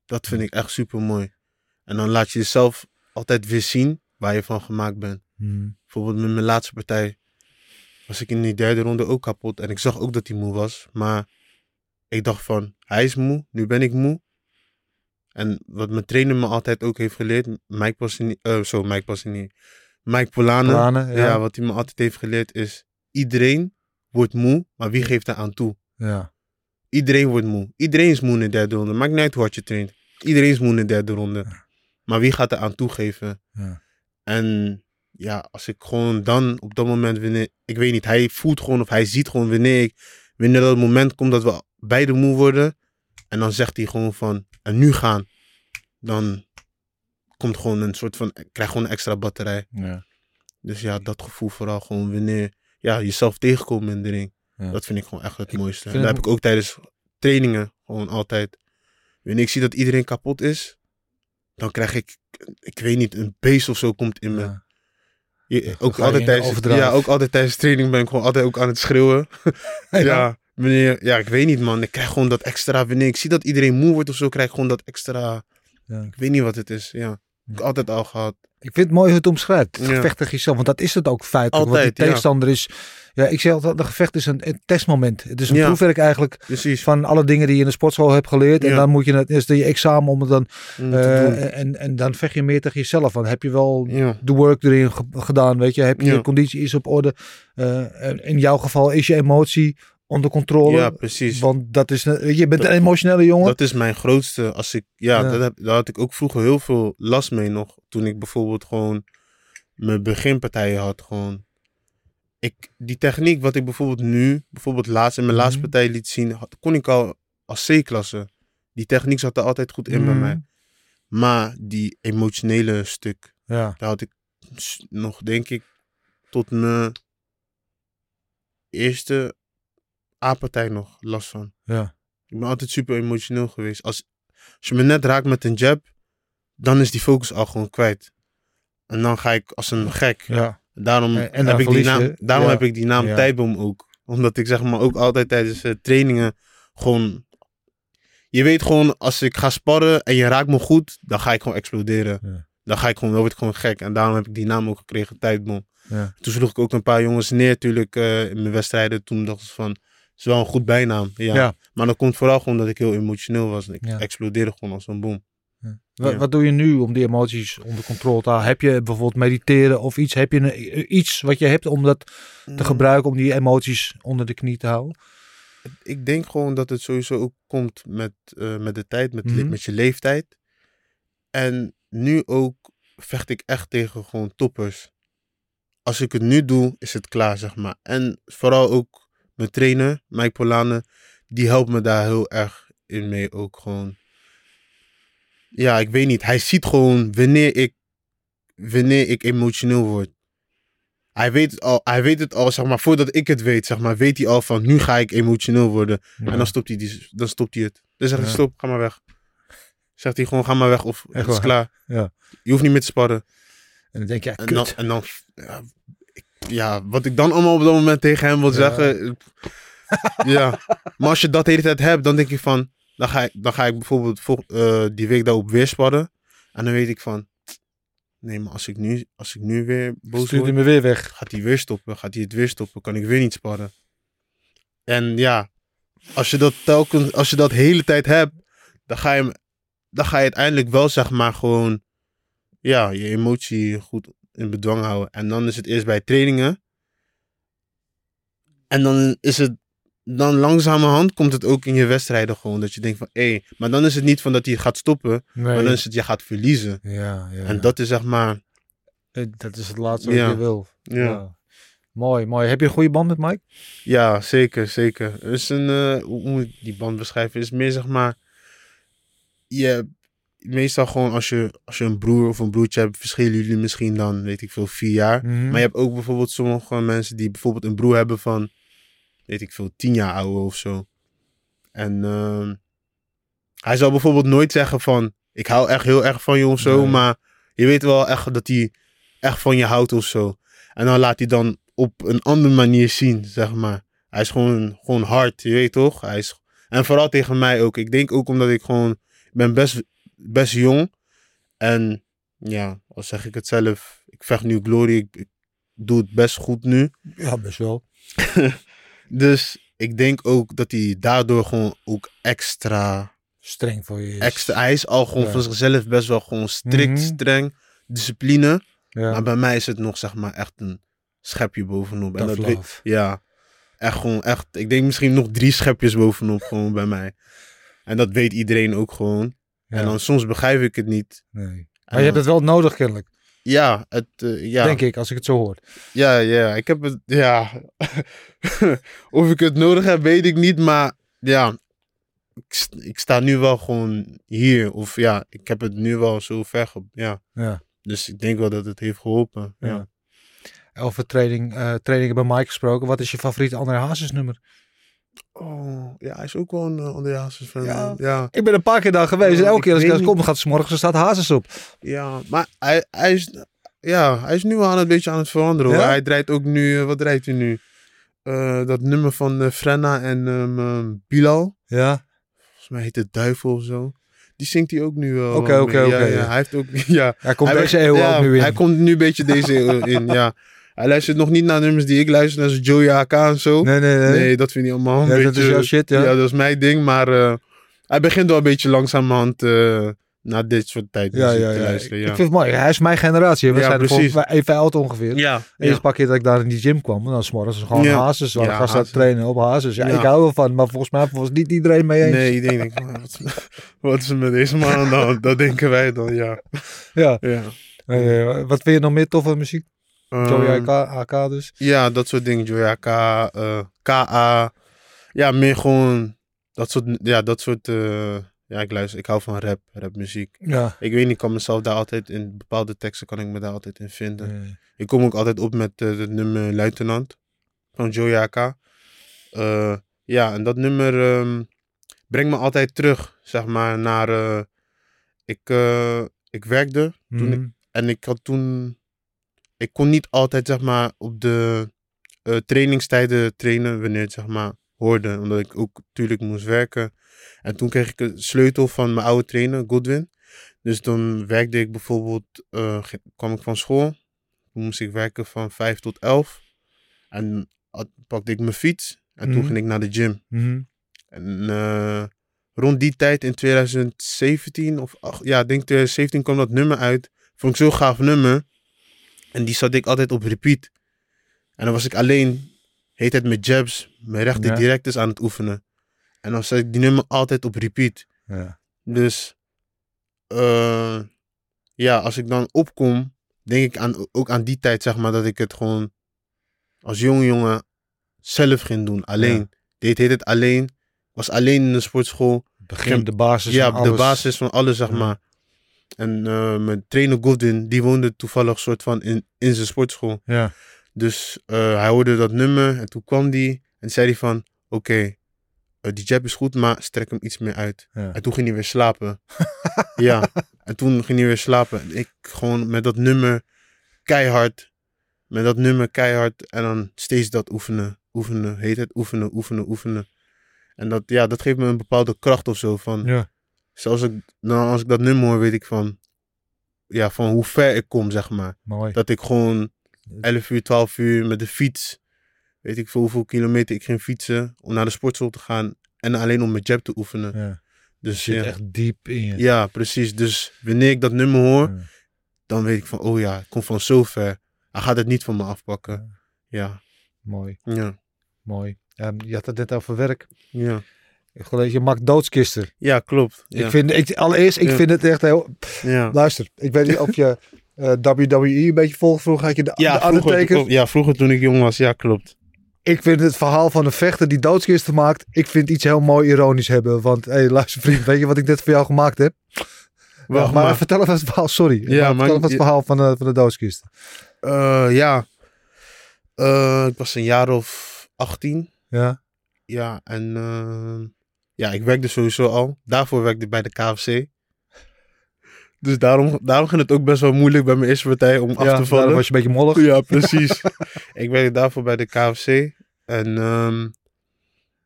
Dat vind ik echt super mooi. En dan laat je jezelf altijd weer zien waar je van gemaakt bent. Hmm. Bijvoorbeeld met mijn laatste partij was ik in die derde ronde ook kapot. En ik zag ook dat hij moe was. Maar ik dacht van, hij is moe, nu ben ik moe. En wat mijn trainer me altijd ook heeft geleerd, Mike Passini, eh zo Mike Passini, Mike Polane. Ja. wat hij me altijd heeft geleerd is, iedereen wordt moe, maar wie geeft er aan toe? ja. Iedereen wordt moe. Iedereen is moe in de derde ronde. Maakt niet uit hoe hard je traint. Iedereen is moe in de derde ronde. Maar wie gaat er aan toegeven? Ja. En ja, als ik gewoon dan op dat moment wanneer, ik weet niet, hij voelt gewoon of hij ziet gewoon wanneer ik, wanneer dat moment komt dat we beide moe worden. En dan zegt hij gewoon van, en nu gaan. Dan komt gewoon een soort van, ik krijg gewoon een extra batterij. Ja. Dus ja, dat gevoel vooral gewoon wanneer, ja, jezelf tegenkomen in de ring. Ja. Dat vind ik gewoon echt het Ik mooiste. En dat heb ik ook tijdens trainingen gewoon altijd. Wanneer ik zie dat iedereen kapot is, dan krijg ik, ik weet niet, een beest of zo komt in me. Ja. Je- dan ook, altijd tijdens, ja, ook altijd tijdens training ben ik gewoon altijd ook aan het schreeuwen. Ja. wanneer, ja, ik weet niet man. Ik krijg gewoon dat extra, wanneer ik zie dat iedereen moe wordt of zo, krijg ik gewoon dat extra, Ja. ik weet niet wat het is. Ja, heb ik altijd al gehad. Ik vind het mooi hoe het omschrijft. Het Ja. gevecht tegen jezelf. Want dat is het ook feitelijk. want Altijd, die ja. tegenstander is... Ja, ik zeg altijd, een gevecht is een, een testmoment. Het is een Ja. proefwerk eigenlijk Precies. van alle dingen die je in de sportschool hebt geleerd. En dan moet je het, is je examen om het dan... eh, en, en dan vecht je meer tegen jezelf. Want heb je wel de work erin ge- gedaan, weet je? Heb je je conditie is op orde? Eh, in jouw geval is je emotie onder controle. ja, precies. Want dat is, je, bent Dat- een emotionele jongen. Dat is mijn grootste. Als ik, ja, Ja. Dat heb, daar had ik ook vroeger heel veel last mee nog. Toen ik bijvoorbeeld gewoon mijn beginpartijen had. Gewoon. Ik, die techniek wat ik bijvoorbeeld nu, bijvoorbeeld laatst in mijn laatste Mhm. partij liet zien, had, kon ik al als C-klasse. Die techniek zat er altijd goed in bij Mhm. mij. Maar die emotionele stuk, Ja, daar had ik nog, denk ik, tot mijn eerste A-partij nog last van. ja. Ik ben altijd super emotioneel geweest. Als, als je me net raakt met een jab, dan is die focus al gewoon kwijt. En dan ga ik als een gek. ja. Daarom, En- heb, ik die naam, daarom Ja. heb ik die naam Ja. Ook. Omdat ik zeg maar ook altijd tijdens eh, trainingen gewoon... Je weet gewoon, als ik ga sparren en je raakt me goed, dan ga ik gewoon exploderen. Ja. Dan ga ik gewoon, dan word ik gewoon gek. En daarom heb ik die naam ook gekregen, Tijdboom. Ja. Toen sloeg ik ook een paar jongens neer natuurlijk eh, in mijn wedstrijden. Toen dacht ik van, is wel een goed bijnaam. Ja. Ja. Maar dat komt vooral gewoon dat ik heel emotioneel was. En ik Ja. explodeerde gewoon als een bom. Wat, Ja. wat doe je nu om die emoties onder controle te houden? Heb je bijvoorbeeld mediteren of iets? Heb je een, iets wat je hebt om dat Mm. te gebruiken om die emoties onder de knie te houden? Ik denk gewoon dat het sowieso ook komt met, eh, met de tijd, met, Mhm. met je leeftijd. En nu ook vecht ik echt tegen gewoon toppers. Als ik het nu doe, is het klaar, zeg maar. En vooral ook mijn trainer, Mike Polane, die helpt me daar heel erg in mee ook gewoon. Ja, ik weet niet. Hij ziet gewoon wanneer ik, wanneer ik emotioneel word. Hij weet, het al, hij weet het al, zeg maar, voordat ik het weet, zeg maar, weet hij al van, nu ga ik emotioneel worden. En dan stopt hij, die, dan stopt hij het. Dan zegt hij, Ja. stop, ga maar weg. Zegt hij gewoon, ga maar weg of het is waar? klaar. Ja. Je hoeft niet meer te sparren. En dan denk je, ja, En dan, en dan ja, wat ik dan allemaal op dat moment tegen hem wil zeggen. ja, maar als je dat de hele tijd hebt, dan denk ik van, dan ga ik, dan ga ik bijvoorbeeld vol- eh, die week daarop weer sparren. En dan weet ik van, nee, maar als ik nu, als ik nu weer boos Stuurt word, hij me weer weg. gaat hij weer stoppen. Gaat hij het weer stoppen, kan ik weer niet sparren. En ja, als je dat telkens, als je dat de hele tijd hebt, dan ga je, dan ga je uiteindelijk wel zeg maar gewoon ja, je emotie goed in bedwang houden. En dan is het eerst bij trainingen. En dan is het, dan langzamerhand komt het ook in je wedstrijden gewoon. Dat je denkt van, hé, maar dan is het niet van dat hij gaat stoppen. Nee. Maar dan is het, je gaat verliezen. Ja, ja. En dat is zeg maar, Eh, dat is het laatste wat je wil. ja. Mooi, mooi. Heb je een goede band met Mike? Ja, zeker, zeker. Is een, eh, hoe moet ik die band beschrijven? Is meer zeg maar, je, meestal gewoon als je, als je een broer of een broertje hebt, verschillen jullie misschien dan, weet ik veel, vier jaar. Mhm. Maar je hebt ook bijvoorbeeld sommige mensen die bijvoorbeeld een broer hebben van, weet ik veel, tien jaar ouder of zo. En ehm, hij zal bijvoorbeeld nooit zeggen van, ik hou echt heel erg van je of zo, Nee. maar je weet wel echt dat hij echt van je houdt of zo. En dan laat hij dan op een andere manier zien, zeg maar. Hij is gewoon, gewoon hard, je weet toch? Hij is, en vooral tegen mij ook. Ik denk ook omdat ik gewoon, ik ben best, best jong. En ja, al zeg ik het zelf, ik vecht nu Glory, ik, ik doe het best goed nu. Ja, best wel. Dus ik denk ook dat hij daardoor gewoon ook extra, Streng voor je is. extra, hij is al gewoon Ja. van zichzelf best wel gewoon strikt, Mhm. streng, discipline. Ja, Maar bij mij is het nog zeg maar echt een schepje bovenop. En dat weet- ja, echt gewoon echt. Ik denk misschien nog drie schepjes bovenop gewoon bij mij. En dat weet iedereen ook gewoon. En dan soms begrijp ik het niet. nee. Maar je hebt het wel nodig kennelijk, Ja, het, eh, ja, denk ik, als ik het zo hoor. ja, ja. Ik heb het, ja. of ik het nodig heb, weet ik niet. Maar ja, ik, ik sta nu wel gewoon hier. Of ja, ik heb het nu wel zo ver. ge- Ja. Ja. Dus ik denk wel dat het heeft geholpen. Ja. Ja. Over training, eh, trainingen bij Mike gesproken. Wat is je favoriete André Hazes nummer? Oh, ja, hij is ook wel een uh, Hazes fan. Ja. ja. Ik ben een paar keer daar geweest. En elke keer als ik daar kom, gaat s morgens er staat Hazes op. Ja, maar hij, hij, is, ja, hij is nu wel aan een beetje aan het veranderen. Hoor. Hij draait ook nu, eh, wat draait hij nu? Eh, dat nummer van eh, Frenna en ehm, ehm, Bilal. Ja. Volgens mij heet het Duivel of zo. Die zingt hij ook nu wel. Oké, oké, oké, hij heeft ook, ja. Hij komt Hij deze eeuw ja, ook nu in. Hij komt nu een beetje deze eeuw in, ja. Hij luistert nog niet naar nummers die ik luister, als Joey AK en zo. Nee, nee, nee. Nee, dat vind ik allemaal een Ja, beetje... dat is jouw shit, ja. Ja, dat is mijn ding, maar eh, hij begint wel een beetje langzamerhand eh naar dit soort tijd ja, ja, te ja. luisteren. Ik Ja, vind het mooi. Hij is mijn generatie. We Ja, zijn er precies. voor even oud ongeveer. ja, ja. paar keer dat ik daar in die gym kwam, en dan s'morgens gewoon Ja. hazes. Waar Ja, ik hazes. trainen op hazes. Ja, Ja. ik hou wel van, maar volgens mij was niet iedereen mee eens. Nee, denkt, "Maar wat, wat is er met deze man hand?" Dat denken wij dan, ja. Ja. ja. Eh, wat vind je nog meer toffe muziek? Joey Ehm, AK, AK dus. Ja, dat soort dingen. Joey AK, eh, KA. Ja, meer gewoon dat soort, ja, dat soort, eh, ja, ik luister, ik hou van rap, rapmuziek. Ja. Ik weet niet, ik kan mezelf daar altijd in, bepaalde teksten kan ik me daar altijd in vinden. Eh, Ik kom ook altijd op met eh, het nummer Luitenant van Joey AK. Eh, ja, en dat nummer ehm, brengt me altijd terug, zeg maar, naar... eh, ik, eh, ik werkte toen ik, mhm. en ik had toen... Ik kon niet altijd, zeg maar, op de eh, trainingstijden trainen wanneer het, zeg maar, hoorde. Omdat ik ook natuurlijk moest werken. En toen kreeg ik een sleutel van mijn oude trainer, Godwin. Dus dan werkte ik bijvoorbeeld, eh, kwam ik van school. Toen moest ik werken van 5 tot 11. En had- pakte ik mijn fiets. En toen Mhm. ging ik naar de gym. Mhm. En eh, rond die tijd in 2017, of ach, ja, ik denk 2017 kwam dat nummer uit. Vond ik zo'n gaaf nummer. En die zat ik altijd op repeat. En dan was ik alleen, heet het met jabs, mijn rechter Ja. direct is aan het oefenen. En dan zat ik die nummer altijd op repeat. Ja. Dus eh, ja, als ik dan opkom, denk ik aan, ook aan die tijd, zeg maar, dat ik het gewoon als jonge jongen zelf ging doen. Alleen. Ja. Deed heet het alleen. Was alleen in de sportschool. Begin de basis ja, van de alles. basis van alles, zeg Ja. maar. En eh, mijn trainer Godwin, die woonde toevallig soort van in, in zijn sportschool. Ja. Dus eh, hij hoorde dat nummer en toen kwam die en zei hij van, oké, eh, die jab is goed, maar strek hem iets meer uit. Ja. En toen ging hij weer slapen. ja, en toen ging hij weer slapen. En ik gewoon met dat nummer keihard, met dat nummer keihard en dan steeds dat oefenen, oefenen, heet het, oefenen, oefenen, oefenen. En dat, ja, dat geeft me een bepaalde kracht of zo van, Ja. Zelfs ik, nou, als ik dat nummer hoor, weet ik van, ja, van hoe ver ik kom, zeg maar. Mooi. Dat ik gewoon 11 uur, 12 uur met de fiets, weet ik veel hoeveel kilometer ik ging fietsen om naar de sportschool te gaan en alleen om mijn jab te oefenen. Ja. Dus Zit ja, echt diep in je. ja, precies. Dus wanneer ik dat nummer hoor, Ja. dan weet ik van, oh ja, ik kom van zo ver. Hij gaat het niet van me afpakken. Ja, Mooi, ja, mooi. Ehm, je had het net over werk. ja. Gelezen, je maakt doodskisten. Ja, klopt. Ja, Ik vind, ik, allereerst, ik Ja. vind het echt heel... ja. Luister, ik weet niet of je eh, WWE een beetje volgt. Vroeger had je de, Ja, de vroeger, ja, vroeger toen ik jong was, ja, klopt. Ik vind het verhaal van een vechter die doodskisten maakt... Ik vind iets heel mooi ironisch hebben. Want, hé, hey, luister vriend, weet je wat ik net voor jou gemaakt heb? Wacht, Ja, maar, maar- vertel even het verhaal, sorry. Ja, maar, maar- vertel even het verhaal van, de van de doodskist. Eh, ja, Eh, ik was een jaar of 18. Ja, Ja, en eh, ja, ik werkte sowieso al. Daarvoor werkte ik bij de KFC. Dus daarom, daarom ging het ook best wel moeilijk bij mijn eerste partij om af te vallen. daarom was je een beetje mollig. Ja, precies. ik werkte daarvoor bij de KFC. En ehm,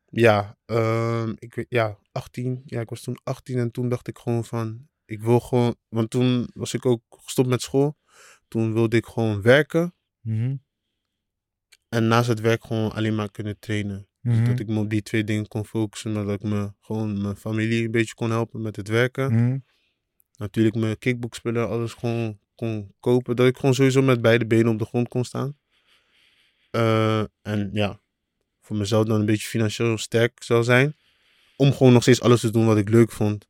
ja, ehm, ik, ja, 18. Ja, ik was toen 18 en toen dacht ik gewoon van, ik wil gewoon, want toen was ik ook gestopt met school. Toen wilde ik gewoon werken. Mhm, En naast het werk gewoon alleen maar kunnen trainen. Mhm, Dat ik me op die twee dingen kon focussen. Maar dat ik me gewoon mijn familie een beetje kon helpen met het werken. mhm. Natuurlijk mijn kickboxspullen, alles gewoon kon kopen. Dat ik gewoon sowieso met beide benen op de grond kon staan. Eh, en ja, voor mezelf dan een beetje financieel sterk zou zijn. Om gewoon nog steeds alles te doen wat ik leuk vond.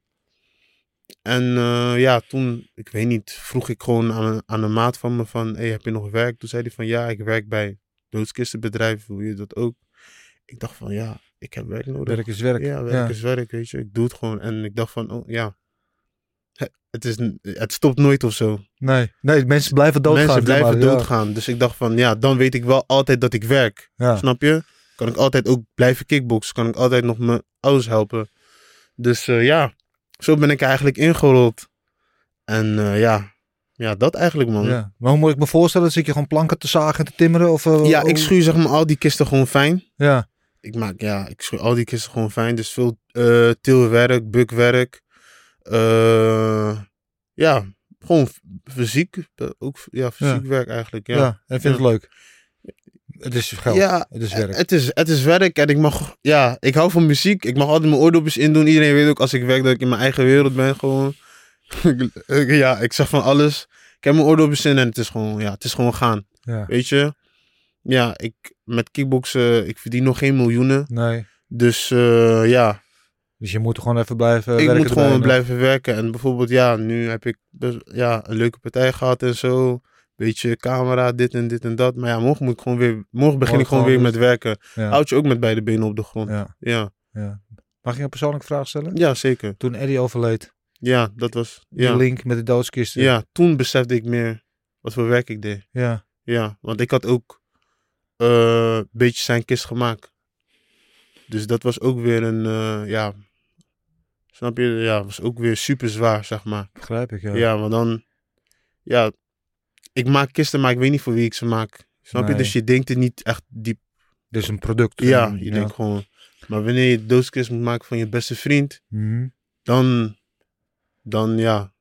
En eh, ja, toen, ik weet niet, vroeg ik gewoon aan, aan een maat van me van, hey, heb je nog werk? Toen zei hij van, ja, ik werk bij doodskistenbedrijf, wil je dat ook? Ik dacht van, ja, ik heb werk nodig. Werk is werk. Ja, werk is werk, weet je. Ik doe het gewoon. En ik dacht van, oh ja, het, is, het stopt nooit of zo. Nee, nee, mensen blijven doodgaan. Mensen blijven maar, ja. doodgaan. Dus ik dacht van, ja, dan weet ik wel altijd dat ik werk. Ja. Snap je? Kan ik altijd ook blijven kickboksen. Kan ik altijd nog mijn ouders helpen. Dus eh, ja, zo ben ik eigenlijk ingerold. En eh, ja, ja, dat eigenlijk man. Ja, Ja. Maar hoe moet ik me voorstellen? Zit je gewoon planken te zagen en te timmeren? Of, eh, ik hoe- schuur zeg maar al die kisten gewoon fijn. Ja, Ik maak, ja, ik al die kisten gewoon fijn. Dus veel eh tilwerk, bukwerk. eh, ja, gewoon fysiek. eh, Ook ja, fysiek werk eigenlijk. ja. Ja, en vind het leuk. Het is geld. Ja, het is werk. Het is, het is werk en ik mag, ja, ik hou van muziek. Ik mag altijd mijn oordopjes indoen. Iedereen weet ook als ik werk dat ik in mijn eigen wereld ben gewoon. Ja, ik zeg van alles. Ik heb mijn oordopjes in en het is gewoon, ja, het is gewoon gaan. ja. Weet je? Ja, ik, met kickboksen, ik verdien nog geen miljoenen. Nee. Dus eh, ja, Dus je moet gewoon even blijven ik werken. moet erbij gewoon blijven werken. En bijvoorbeeld, ja, nu heb ik best, ja, een leuke partij gehad en zo. Beetje camera, dit en dit en dat. Maar ja, morgen moet ik gewoon weer, morgen begin ik gewoon gewoon weer met werken. Ja. Houd je ook met beide benen op de grond. Ja, Ja. Mag ik een persoonlijke vraag stellen? ja zeker. Toen Eddie overleed, Ja, dat was, ja. link met de doodskisten. Ja, toen besefte ik meer wat voor werk ik deed. Ja. Ja, want ik had ook eh, een beetje zijn kist gemaakt. Dus dat was ook weer een, eh, ja, snap je? Ja, was ook weer super zwaar, zeg maar. begrijp ik. Ja. Ja, maar dan, ja, ik maak kisten, maar ik weet niet voor wie ik ze maak. Snap je? Dus je denkt er niet echt diep. Dus een product. Ja, Mm, je denkt gewoon. Maar wanneer je doodskist moet maken van je beste vriend, Mhm. dan, dan ja,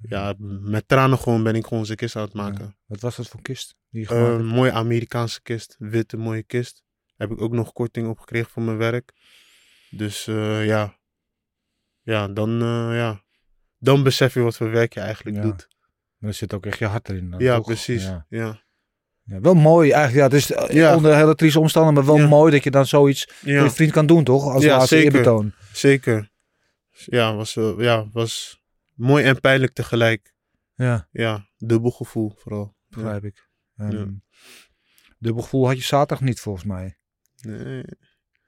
ja, met tranen gewoon ben ik gewoon zijn kist aan het maken. Wat was dat voor kist? Die Een hebt? mooie Amerikaanse kist, witte mooie kist. Heb ik ook nog korting op gekregen voor mijn werk. Dus eh, ja, ja, dan, eh, ja, dan besef je wat voor werk je eigenlijk Ja. doet. Maar er zit ook echt je hart erin. dan, Ja, toch? precies. Ja. Ja. Wel mooi eigenlijk. Ja, het is eh, onder hele trieste omstandigheden, maar wel mooi dat je dan zoiets voor je vriend kan doen, toch? Als Ja, laatste zeker. eerbetoon. zeker. Ja, was, ja, was mooi en pijnlijk tegelijk. Ja, Ja, dubbel gevoel vooral. Ja. begrijp ik. Ehm, Ja. Dubbel gevoel had je zaterdag niet, volgens mij. Nee.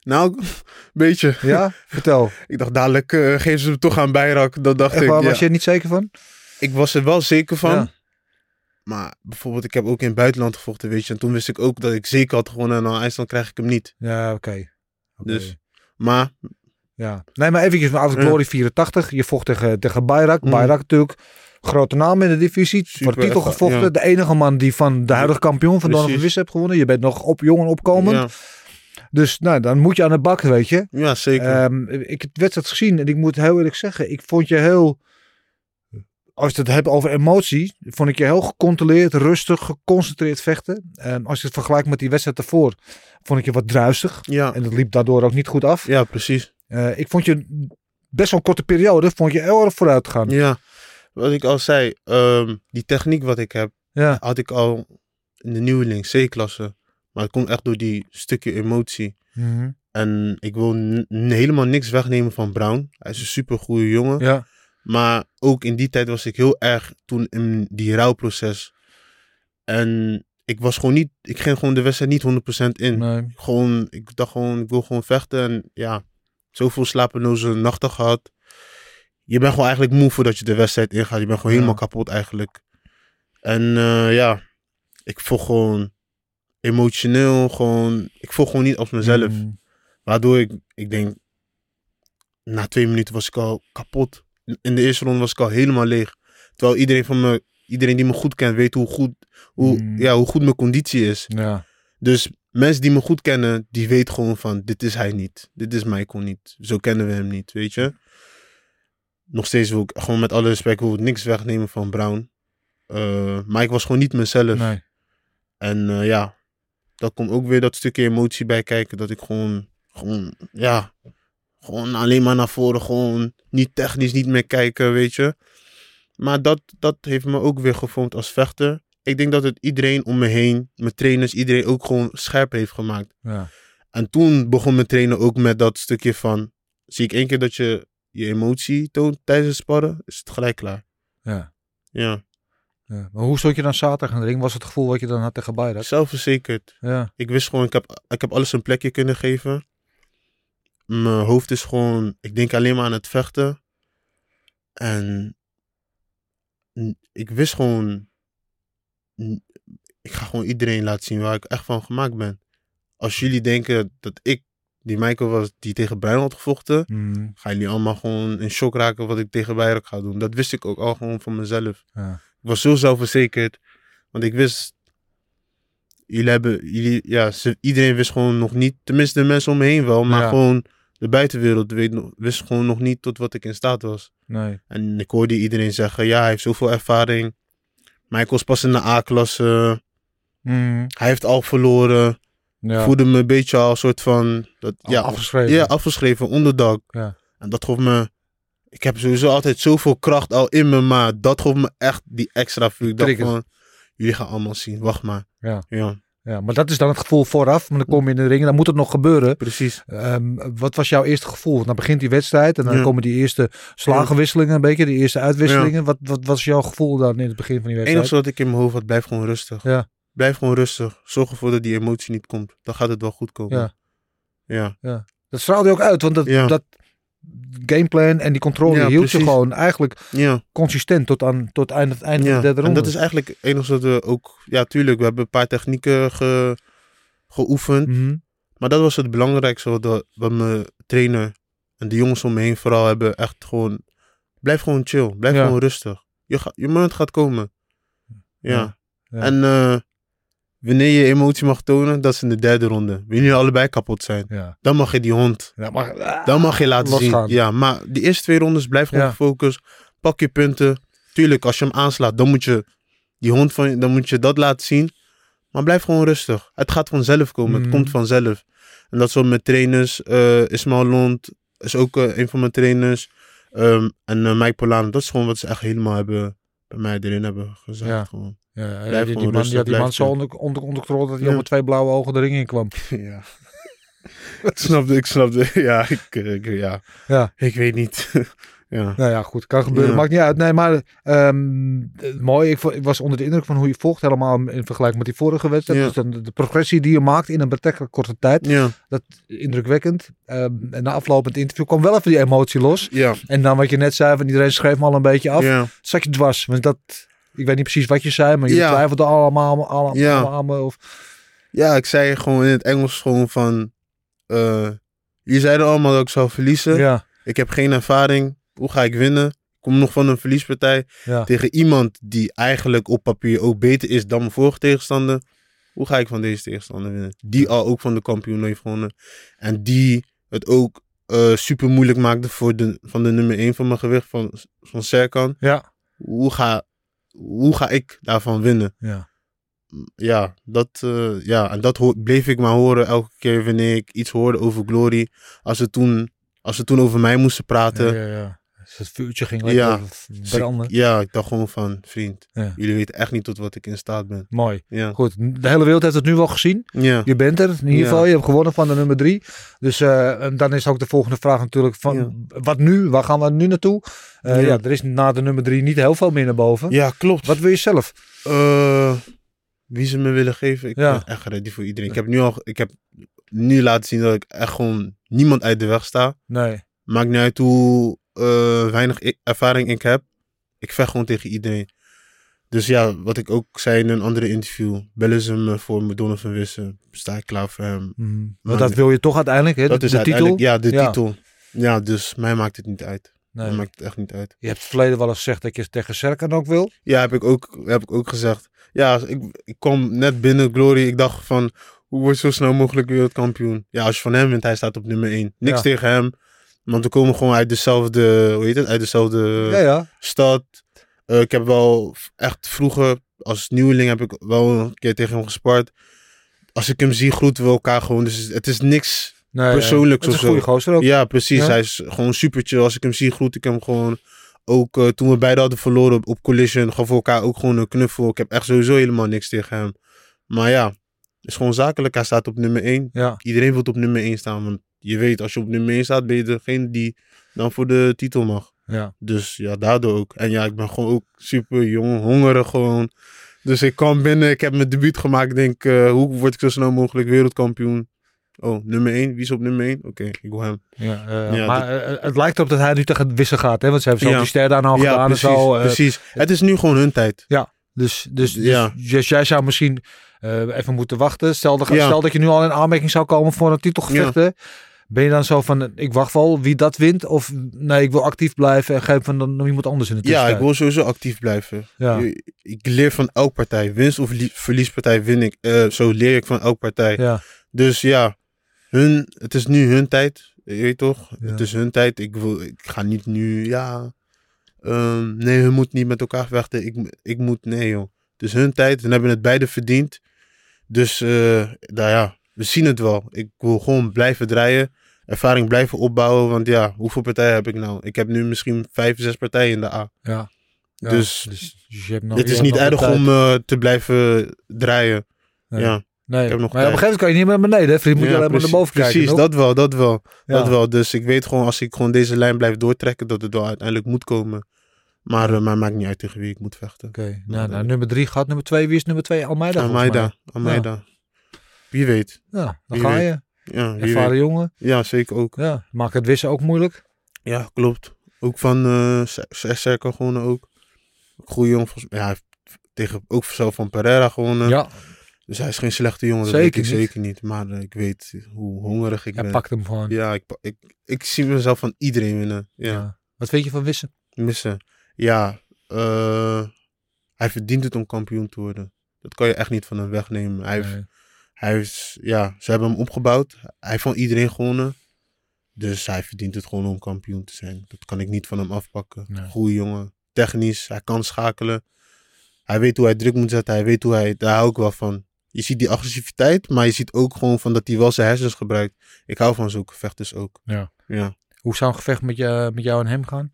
Nou, een beetje. Ja? Vertel. Ik dacht dadelijk eh, geven ze hem toch aan Bijrak. Dat dacht Echt ik. waar, ja. was je er niet zeker van? Ik was er wel zeker van. Ja. Maar bijvoorbeeld, ik heb ook in het buitenland gevochten, weet je. En toen wist ik ook dat ik zeker had gewonnen. En dan IJsland krijg ik hem niet. Ja, oké. Oké. Dus- Maar, Ja. Nee, maar eventjes Ja. Glory 84. Je vocht tegen, tegen Bayrak. Mm. Bayrak natuurlijk. Grote naam in de divisie. voor Super de titel gevochten. ja. De enige man die van de huidige kampioen van Donovan. Wisse hebt gewonnen. Je bent nog op jong en opkomend. ja, Dus nou, dan moet je aan de bak, weet je. ja, zeker. Ehm, ik heb de wedstrijd gezien en ik moet heel eerlijk zeggen, ik vond je heel, als je het hebt over emotie, vond ik je heel gecontroleerd, rustig, geconcentreerd vechten. Ehm, als je het vergelijkt met die wedstrijd daarvoor, vond ik je wat druistig ja, en dat liep daardoor ook niet goed af. ja, precies. Eh, ik vond je best wel een korte periode, vond je heel erg vooruit gaan. Ja. wat ik al zei, ehm, die techniek wat ik heb, Ja, had ik al in de nieuweling C-klasse. Maar het komt echt door die stukje emotie. Mhm. En ik wil helemaal niks wegnemen van Brown. Hij is een super goede jongen. ja. Maar ook in die tijd was ik heel erg toen in die rouwproces. En ik was gewoon niet, ik ging gewoon de wedstrijd niet 100% in. Nee. Gewoon, ik dacht gewoon, ik wil gewoon vechten. En ja, zoveel slapeloze nachten gehad. Je bent gewoon eigenlijk moe voordat je de wedstrijd ingaat. Je bent gewoon Ja. helemaal kapot eigenlijk. En eh, ja, ik voel gewoon emotioneel, gewoon, ik voel gewoon niet als mezelf. Mhm. Waardoor ik, ik denk, na twee minuten was ik al kapot. In de eerste ronde was ik al helemaal leeg. Terwijl iedereen, van me, iedereen die me goed kent weet hoe goed, hoe, Mm. ja, hoe goed mijn conditie is. Ja, Dus mensen die me goed kennen, die weten gewoon van, dit is hij niet. Dit is Michael niet. Zo kennen we hem niet, weet je. Nog steeds wil ik, gewoon met alle respect, wil ik niks wegnemen van Brown. Eh, maar ik was gewoon niet mezelf. nee. En eh, ja, dat komt ook weer dat stukje emotie bij kijken. Dat ik gewoon, gewoon, ja, gewoon alleen maar naar voren, gewoon niet technisch, niet meer kijken, weet je. Maar dat, dat heeft me ook weer gevormd als vechter. Ik denk dat het iedereen om me heen, mijn trainers, iedereen ook gewoon scherp heeft gemaakt. Ja. En toen begon mijn trainer ook met dat stukje van, zie ik één keer dat je je emotie toont tijdens het sparren, is het gelijk klaar. Ja. Ja, ja. Maar hoe stond je dan zaterdag in de ring? Was het gevoel wat je dan had tegen Bayrak? zelfverzekerd. Ja. Ik wist gewoon, ik heb, ik heb alles een plekje kunnen geven. Mijn hoofd is gewoon, ik denk alleen maar aan het vechten. En ik wist gewoon, ik ga gewoon iedereen laten zien waar ik echt van gemaakt ben. Als jullie denken dat ik die Michael was die tegen Bruin had gevochten, Mhm. gaan jullie allemaal gewoon in shock raken wat ik tegen Bayrak ga doen. Dat wist ik ook al gewoon van mezelf. Ja. Ik was zo zelfverzekerd. Want ik wist. Jullie hebben. Jullie, ja, ze, iedereen wist gewoon nog niet. Tenminste, de mensen om me heen wel. Maar Ja. gewoon. De buitenwereld weet, wist gewoon nog niet tot wat ik in staat was. Nee. En ik hoorde iedereen zeggen: ja, hij heeft zoveel ervaring. Michael was pas in de A-klasse. Mhm. Hij heeft al verloren. Ja. Voelde me een beetje al een soort van. Dat, Al ja, afgeschreven. ja, afgeschreven, onderdag. Ja. En dat gaf me. Ik heb sowieso altijd zoveel kracht al in me, maar dat gaf me echt die extra vuur. Ik dacht van, jullie gaan allemaal zien, wacht maar. Ja. Ja, ja, maar dat is dan het gevoel vooraf. Maar dan kom je in de ring en dan moet het nog gebeuren. precies. Ehm, wat was jouw eerste gevoel? Want dan begint die wedstrijd en dan Ja. komen die eerste slagenwisselingen een beetje, die eerste uitwisselingen. Wat, wat was jouw gevoel dan in het begin van die Het wedstrijd? enige wat ik in mijn hoofd had, blijf gewoon rustig. Ja. Blijf gewoon rustig. Zorg ervoor dat die emotie niet komt. Dan gaat het wel goed komen. Ja. Ja. Dat straalde je ook uit, want dat, Ja. dat gameplan en die controle Ja, hield je gewoon eigenlijk Ja. consistent tot aan tot het einde, het einde van ja. de derde En ronde. dat is eigenlijk het enige wat we ook... Ja, tuurlijk, we hebben een paar technieken ge, geoefend. Mhm. Maar dat was het belangrijkste wat, wat mijn trainer en de jongens om me heen vooral hebben. Echt gewoon, blijf gewoon chill. Blijf Ja. gewoon rustig. Je, ga, je moment gaat komen. Ja. Ja. Ja. En eh, wanneer je emotie mag tonen, dat is in de derde ronde. Wanneer jullie allebei kapot zijn. Ja. Dan mag je die hond, Ja, maar, dan mag je laten losgaan. zien. Ja, maar die eerste twee rondes blijf gewoon Ja. gefocust. Pak je punten. Tuurlijk, als je hem aanslaat, dan moet je die hond van je, dan moet je dat laten zien. Maar blijf gewoon rustig. Het gaat vanzelf komen. Mhm. Het komt vanzelf. En dat is wat mijn trainers. eh Ismael Lond is ook eh, een van mijn trainers. Ehm, en eh, Mike Polano. Dat is gewoon wat ze echt helemaal hebben bij mij erin hebben gezegd. Ja. Gewoon. Ja, die, die man, die had die man zo onder, onder, onder controle dat hij Ja. met twee blauwe ogen de ring in kwam. Ja. ik snapte, ik snapte. Ja, ik, eh, ik, ja. Ja. ik weet niet. ja. Nou ja, goed, kan gebeuren. Ja. Maakt niet uit. Nee, maar ehm, eh, mooi. Ik, was onder de indruk van hoe je vocht. Helemaal in vergelijking met die vorige wedstrijd. Ja. Dus dan de, progressie die je maakt in een betrekkelijk korte tijd. Ja, Dat indrukwekkend. Ehm, en na het interview kwam wel even die emotie los. ja, En dan wat je net zei, van iedereen schreef me al een beetje af. Zat je dwars. Want dat, ik weet niet precies wat je zei, maar je Ja. twijfelde allemaal, allemaal, Ja. allemaal aan me. Of, Ja, ik zei gewoon in het Engels gewoon van... eh jullie zeiden allemaal dat ik zou verliezen. ja, Ik heb geen ervaring. Hoe ga ik winnen? Ik kom nog van een verliespartij ja. tegen iemand die eigenlijk op papier ook beter is dan mijn vorige tegenstander. Hoe ga ik van deze tegenstander winnen? Die al ook van de kampioen heeft gewonnen. En die het ook eh, super moeilijk maakte voor de, van de nummer 1 van mijn gewicht, van, van Serkan. Ja, Hoe ga, hoe ga ik daarvan winnen? ja. ja, dat, eh, ja, en dat bleef ik maar horen elke keer wanneer ik iets hoorde over Glory. Als ze toen, als ze toen over mij moesten praten. ja, ja, ja. Dus het vuurtje ging lekker Ja. branden. Ja, ik dacht gewoon van, vriend, Ja. jullie weten echt niet tot wat ik in staat ben. Mooi. Ja, Goed, de hele wereld heeft het nu wel gezien. ja, Je bent er, in ieder geval. Je hebt gewonnen van de nummer drie. Dus en dan is ook de volgende vraag natuurlijk van, wat nu? Waar gaan we nu naartoe? Eh, ja. Er is na de nummer drie niet heel veel meer naar boven. ja klopt. Wat wil je zelf? Eh, wie ze me willen geven, ik Ja. ben echt ready voor iedereen. Ik heb nu al, ik heb nu laten zien dat ik echt gewoon niemand uit de weg sta. Nee. Maakt niet uit hoe eh, weinig i- ervaring ik heb. Ik vecht gewoon tegen iedereen. Dus ja, wat ik ook zei in een andere interview. Bellen ze me voor me Donovan Wissen. Sta ik klaar voor hem. Mhm. Want dat wil je toch uiteindelijk, hè? Dat de, is de titel? ja, de Ja. titel. Ja, dus mij maakt het niet uit. Nee. Mij maakt het echt niet uit. Je hebt het verleden wel eens gezegd dat je tegen Serkan ook wil. Ja, heb ik ook, heb ik ook gezegd. Ja, ik, ik kwam net binnen Glory. Ik dacht van, hoe word je zo snel mogelijk wereldkampioen? Ja, als je van hem wint, hij staat op nummer 1. Niks Ja. tegen hem. Want we komen gewoon uit dezelfde, hoe heet het? Uit dezelfde ja, ja. stad. Eh, ik heb wel echt vroeger, als nieuweling, heb ik wel een keer tegen hem gespart. Als ik hem zie, groeten we elkaar gewoon. Dus het is niks. Nee, Persoonlijks Het is of een goede zo. gozer ook. Ja, precies. Ja. Hij is gewoon super chill. Als ik hem zie, groet ik hem gewoon. Ook eh, toen we beide hadden verloren op, op Collision, gaf we elkaar ook gewoon een knuffel. Ik heb echt sowieso helemaal niks tegen hem. Maar ja, het is gewoon zakelijk. Hij staat op nummer 1. Ja. Iedereen wil op nummer 1 staan. Want je weet, als je op nummer 1 staat, ben je degene die dan voor de titel mag. ja. Dus ja, daardoor ook. En ja, ik ben gewoon ook super jong, hongerig gewoon. Dus ik kwam binnen, ik heb mijn debuut gemaakt. Ik denk, eh, hoe word ik zo snel mogelijk wereldkampioen? Oh, nummer 1. Wie is op nummer 1? Oké, ik wil hem. Ja, Ja, maar eh, het lijkt erop dat hij nu tegen Wissen gaat, hè? Want ze hebben zo Ja. die ster daar nou ja, gedaan precies. en zo. eh, precies. Het is nu gewoon hun tijd. Dus, dus, dus, Ja. dus jij zou misschien even moeten wachten. Stel, dat- Ja. stel dat je nu al in aanmerking zou komen voor een titelgevecht. Ben je dan zo van, ik wacht wel wie dat wint? Of nee, ik wil actief blijven en geef van dan iemand anders in de Ja, ik wil sowieso actief blijven. Ja. Ik leer van elke partij. Winst of li- verliespartij win ik. eh, zo leer ik van elke partij. Ja, Dus ja, hun, het is nu hun tijd. Je weet toch? Ja. Het is hun tijd. Ik, wil, ik ga niet nu, ja. ehm, nee, hun moet niet met elkaar vechten. Ik, ik moet, nee joh. Het is hun tijd. Ze hebben het beide verdiend. Dus, eh nou ja, we zien het wel. Ik wil gewoon blijven draaien. Ervaring blijven opbouwen. Want ja, hoeveel partijen heb ik nou? Ik heb nu misschien vijf, zes partijen in de A. ja. Ja, Dus dus, je hebt nog, je is niet erg om eh, te blijven draaien. Nee. Ja, Nee, heb nog maar op een gegeven moment kan je niet meer naar beneden. Hè? Vriend, moet je alleen maar naar boven kijken. Precies, dat wel, dat wel. Ja. Dat wel. Dus ik weet gewoon, als ik gewoon deze lijn blijf doortrekken, dat het wel uiteindelijk moet komen. Maar, uh, maar maakt niet uit tegen wie ik moet vechten. Oké, nou, nou, nummer drie gaat. Nummer twee, wie is nummer twee? Almeida Almeida, Almeida. Wie weet. Ja, dan Wie ga je. Ja, Ervaren jongen. ja, zeker ook. Ja, maakt het wissen ook moeilijk. Ja, klopt. Ook van uh, Serkan gewonnen ook. Goeie jongen. volgens- Ja, hij tegen ook zelf van Pereira gewonnen. Ja, Dus hij is geen slechte jongen. Dat Zeker weet ik niet. zeker niet. Maar uh, ik weet hoe hongerig ik hij ben. pakt hem gewoon. Ja, ik, ik, ik zie mezelf van iedereen winnen. Ja. Ja. Wat vind je van wissen? missen. Ja, eh, hij verdient het om kampioen te worden. Dat kan je echt niet van hem wegnemen. Hij, heeft. Hij is, ja, ze hebben hem opgebouwd. Hij heeft van iedereen gewonnen. Dus hij verdient het gewoon om kampioen te zijn. Dat kan ik niet van hem afpakken. Nee. Goeie jongen. Technisch, hij kan schakelen. Hij weet hoe hij druk moet zetten. Hij weet hoe hij, daar hou ik wel van. Je ziet die agressiviteit, maar je ziet ook gewoon van dat hij wel zijn hersens gebruikt. Ik hou van zulke vechters ook. Ja. Ja. Hoe zou een gevecht met, je, met jou en hem gaan?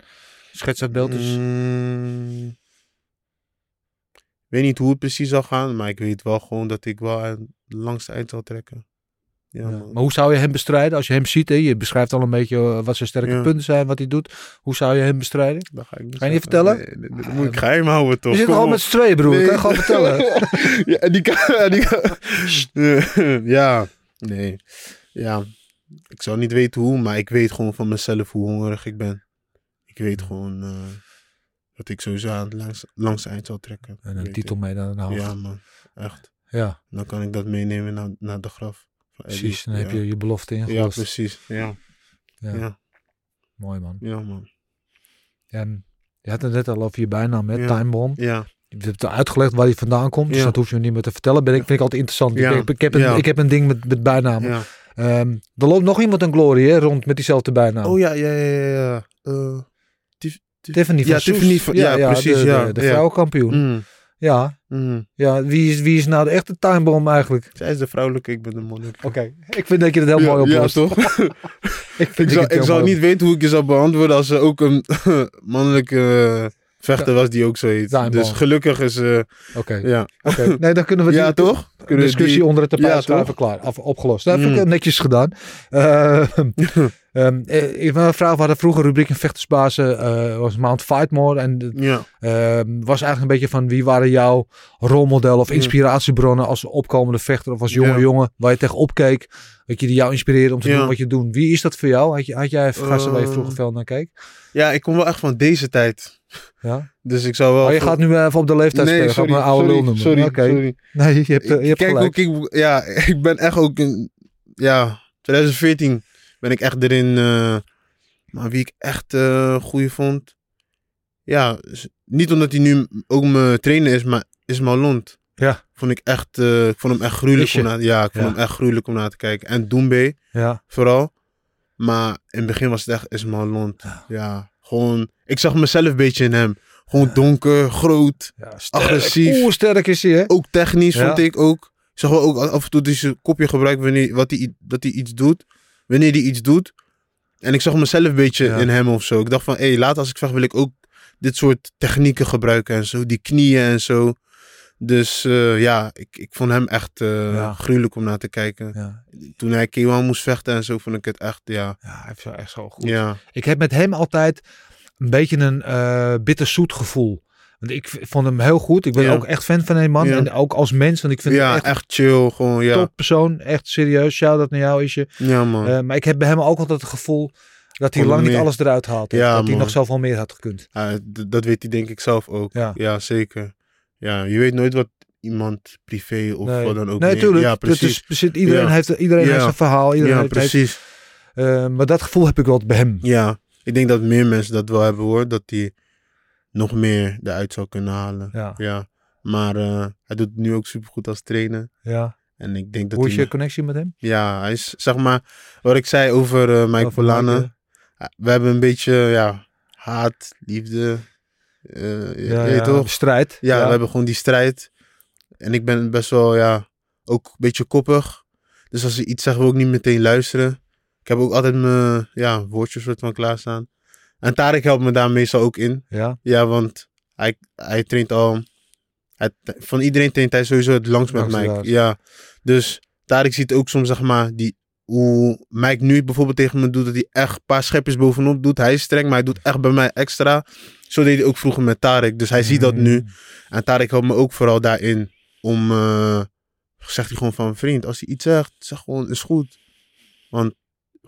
Schets dat beeld eens. Mm, Ik weet niet hoe het precies zal gaan, maar ik weet wel gewoon dat ik wel aan het langste eind zal trekken. Ja. Maar hoe zou je hem bestrijden als je hem ziet? Hè? Je beschrijft al een beetje eh, wat zijn sterke Ja. punten zijn, wat hij doet. Hoe zou je hem bestrijden? Dat ga, ik niet Ga je niet vertellen? Nee, nee, dat moet ik geheim houden toch? Kom gewoon op. met z'n tweeën, broer. Nee. Dat kan je gewoon vertellen. ja, die kan... en die kan- ja, nee. Ja, ik zou niet weten hoe, maar ik weet gewoon van mezelf hoe hongerig ik ben. Ik weet gewoon eh, dat ik sowieso aan het langs, langste eind zal trekken. En een titel ik. mee de hoofd. Ja, man. Echt. Ja, Dan kan ik dat meenemen naar, naar de graf. precies. Dan heb Ja. je je belofte Ja, ingelost. precies. Ja, Ja, ja. ja, Mooi man. man. En je had het net al over je bijnaam, hè? Ja. Time Bomb. Ja, Je hebt uitgelegd waar hij vandaan komt, dus Ja. dat hoef je niet meer te vertellen. Ben ik, vind ik altijd interessant. Ja. Ik, heb, ik, heb een, Ja. ik heb een ding met, met bijnamen. ja. Ehm, er loopt nog iemand een Glory hè, rond met diezelfde bijnaam. Oh ja, ja, ja, ja. ja. Eh, Tiffany van Ja. Tiffany van- ja, precies, De, ja, de, de ja. vrouwenkampioen. mm, Ja, Mhm. ja wie, is, wie is nou de echte tuinbom eigenlijk? Zij is de vrouwelijke, ik ben de mannelijke. Oké, ik vind dat je het heel Ja, mooi ja, oplost. toch? ik vind ik zou, ik zou niet weten hoe ik je zou beantwoorden als er ook een mannelijke vechter was die ook zo heet. Tuinbal. Dus gelukkig is... eh Oké, ja. oké. Nee, dan kunnen we ja, die toch? de Kunnen discussie die- onder het tapijt Ja, schuiven. toch? Klaar, af, opgelost. Dat heb ik Mm. eh, netjes gedaan. Ehm, eh, ik wil een vraag. We hadden vroeger rubriek in Vechtersbazen. eh was Mount Fightmore. En de- Ja. Ehm, was eigenlijk een beetje van wie waren jouw rolmodel of Ja. inspiratiebronnen als opkomende vechter of als jonge Ja. jongen waar je tegen opkeek, dat je die jou inspireerde om te Ja. doen wat je doet. Wie is dat voor jou? Had, je, had jij gasten waar je vroeger veel naar keek? ja, ik kom wel echt van deze tijd. Ja? Dus ik zou wel... Oh, je gaat nu even op de leeftijd Nee, spelen. Sorry, een oude sorry, noemen. sorry, sorry. Nee, je hebt, eh, je hebt Kijk gelijk. ook, ik, ja, ik ben echt ook in, ja, 2014 ben ik echt erin, eh, maar wie ik echt eh goeie vond, ja, niet omdat hij nu ook mijn trainer is, maar Ismael Lond. Ja. Vond ik echt, eh, ik vond hem echt gruwelijk om naar, ja, ik vond Ja. hem echt gruwelijk om naar te kijken. En Doembe Ja, vooral. Maar in het begin was het echt Ismael Lond. Ja. Ja. gewoon, ik zag mezelf een beetje in hem. Gewoon donker, groot, sterk. Agressief. Oeh, sterk is hij, hè? ook technisch vond ik ook. Ik zag wel ook af en toe dat hij zijn kopje gebruikt wanneer wat hij, dat hij iets doet. Wanneer hij iets doet. En ik zag mezelf een beetje in hem of zo. Ik dacht van, hé, later als ik vecht wil ik ook dit soort technieken gebruiken en zo. Die knieën en zo. Dus eh, ja, ik, ik vond hem echt eh, Ja. gruwelijk om naar te kijken. Ja, Toen hij K1 moest vechten en zo, vond ik het echt, ja. ja hij heeft zo echt zo goed. Ja, Ik heb met hem altijd een beetje een eh bitterzoet gevoel. Want ik vond hem heel goed. Ik ben Ja. ook echt fan van hem man. Ja. En ook als mens. Want ik vind ja hem echt, echt chill. Gewoon, ja. toppersoon. Echt serieus. Shout-out naar jou, Isje. Ja, man. Eh, maar ik heb bij hem ook altijd het gevoel dat hij lang niet alles eruit haalt. Ja, dat hij nog zoveel meer had gekund. Dat weet hij denk ik zelf ook. Ja. Zeker. Ja, je weet nooit wat iemand privé of nee, wat dan ook nee, meer- tuurlijk. Ja, Dat precies. iedereen heeft, iedereen heeft zijn verhaal. Iedereen ja, heeft, heeft- precies. eh, maar dat gevoel heb ik wel bij hem. Ja, ik denk dat meer mensen dat wel hebben hoor. Dat hij nog meer eruit zou kunnen halen. Ja. Maar eh, hij doet het nu ook supergoed als trainer. Ja. En ik denk dat Hoe is hij... je connectie met hem? Ja, hij is zeg maar... Wat ik zei over eh Mike. Mike, We hebben een beetje, ja... Haat, liefde. eh, eh, je Ja, toch? strijd. Ja, we hebben gewoon die strijd. En ik ben best wel, ja, ook een beetje koppig. Dus als ze iets zeggen, wil ik niet meteen luisteren. Ik heb ook altijd mijn ja, woordjes soort van klaarstaan. En Tarek helpt me daar meestal ook in. Ja, Ja, want hij, hij traint al... Hij, van iedereen traint hij sowieso het langst met Mike. inderdaad. Ja, dus Tarek ziet ook soms, zeg maar, die, hoe Mike nu bijvoorbeeld tegen me doet, dat hij echt een paar schepjes bovenop doet. Hij is streng, maar hij doet echt bij mij extra. Zo deed hij ook vroeger met Tarek. Dus hij ziet dat nu. Mm. En Tarek helpt me ook vooral daarin om, eh, zegt hij gewoon van vriend, als hij iets zegt, zeg gewoon is goed. Want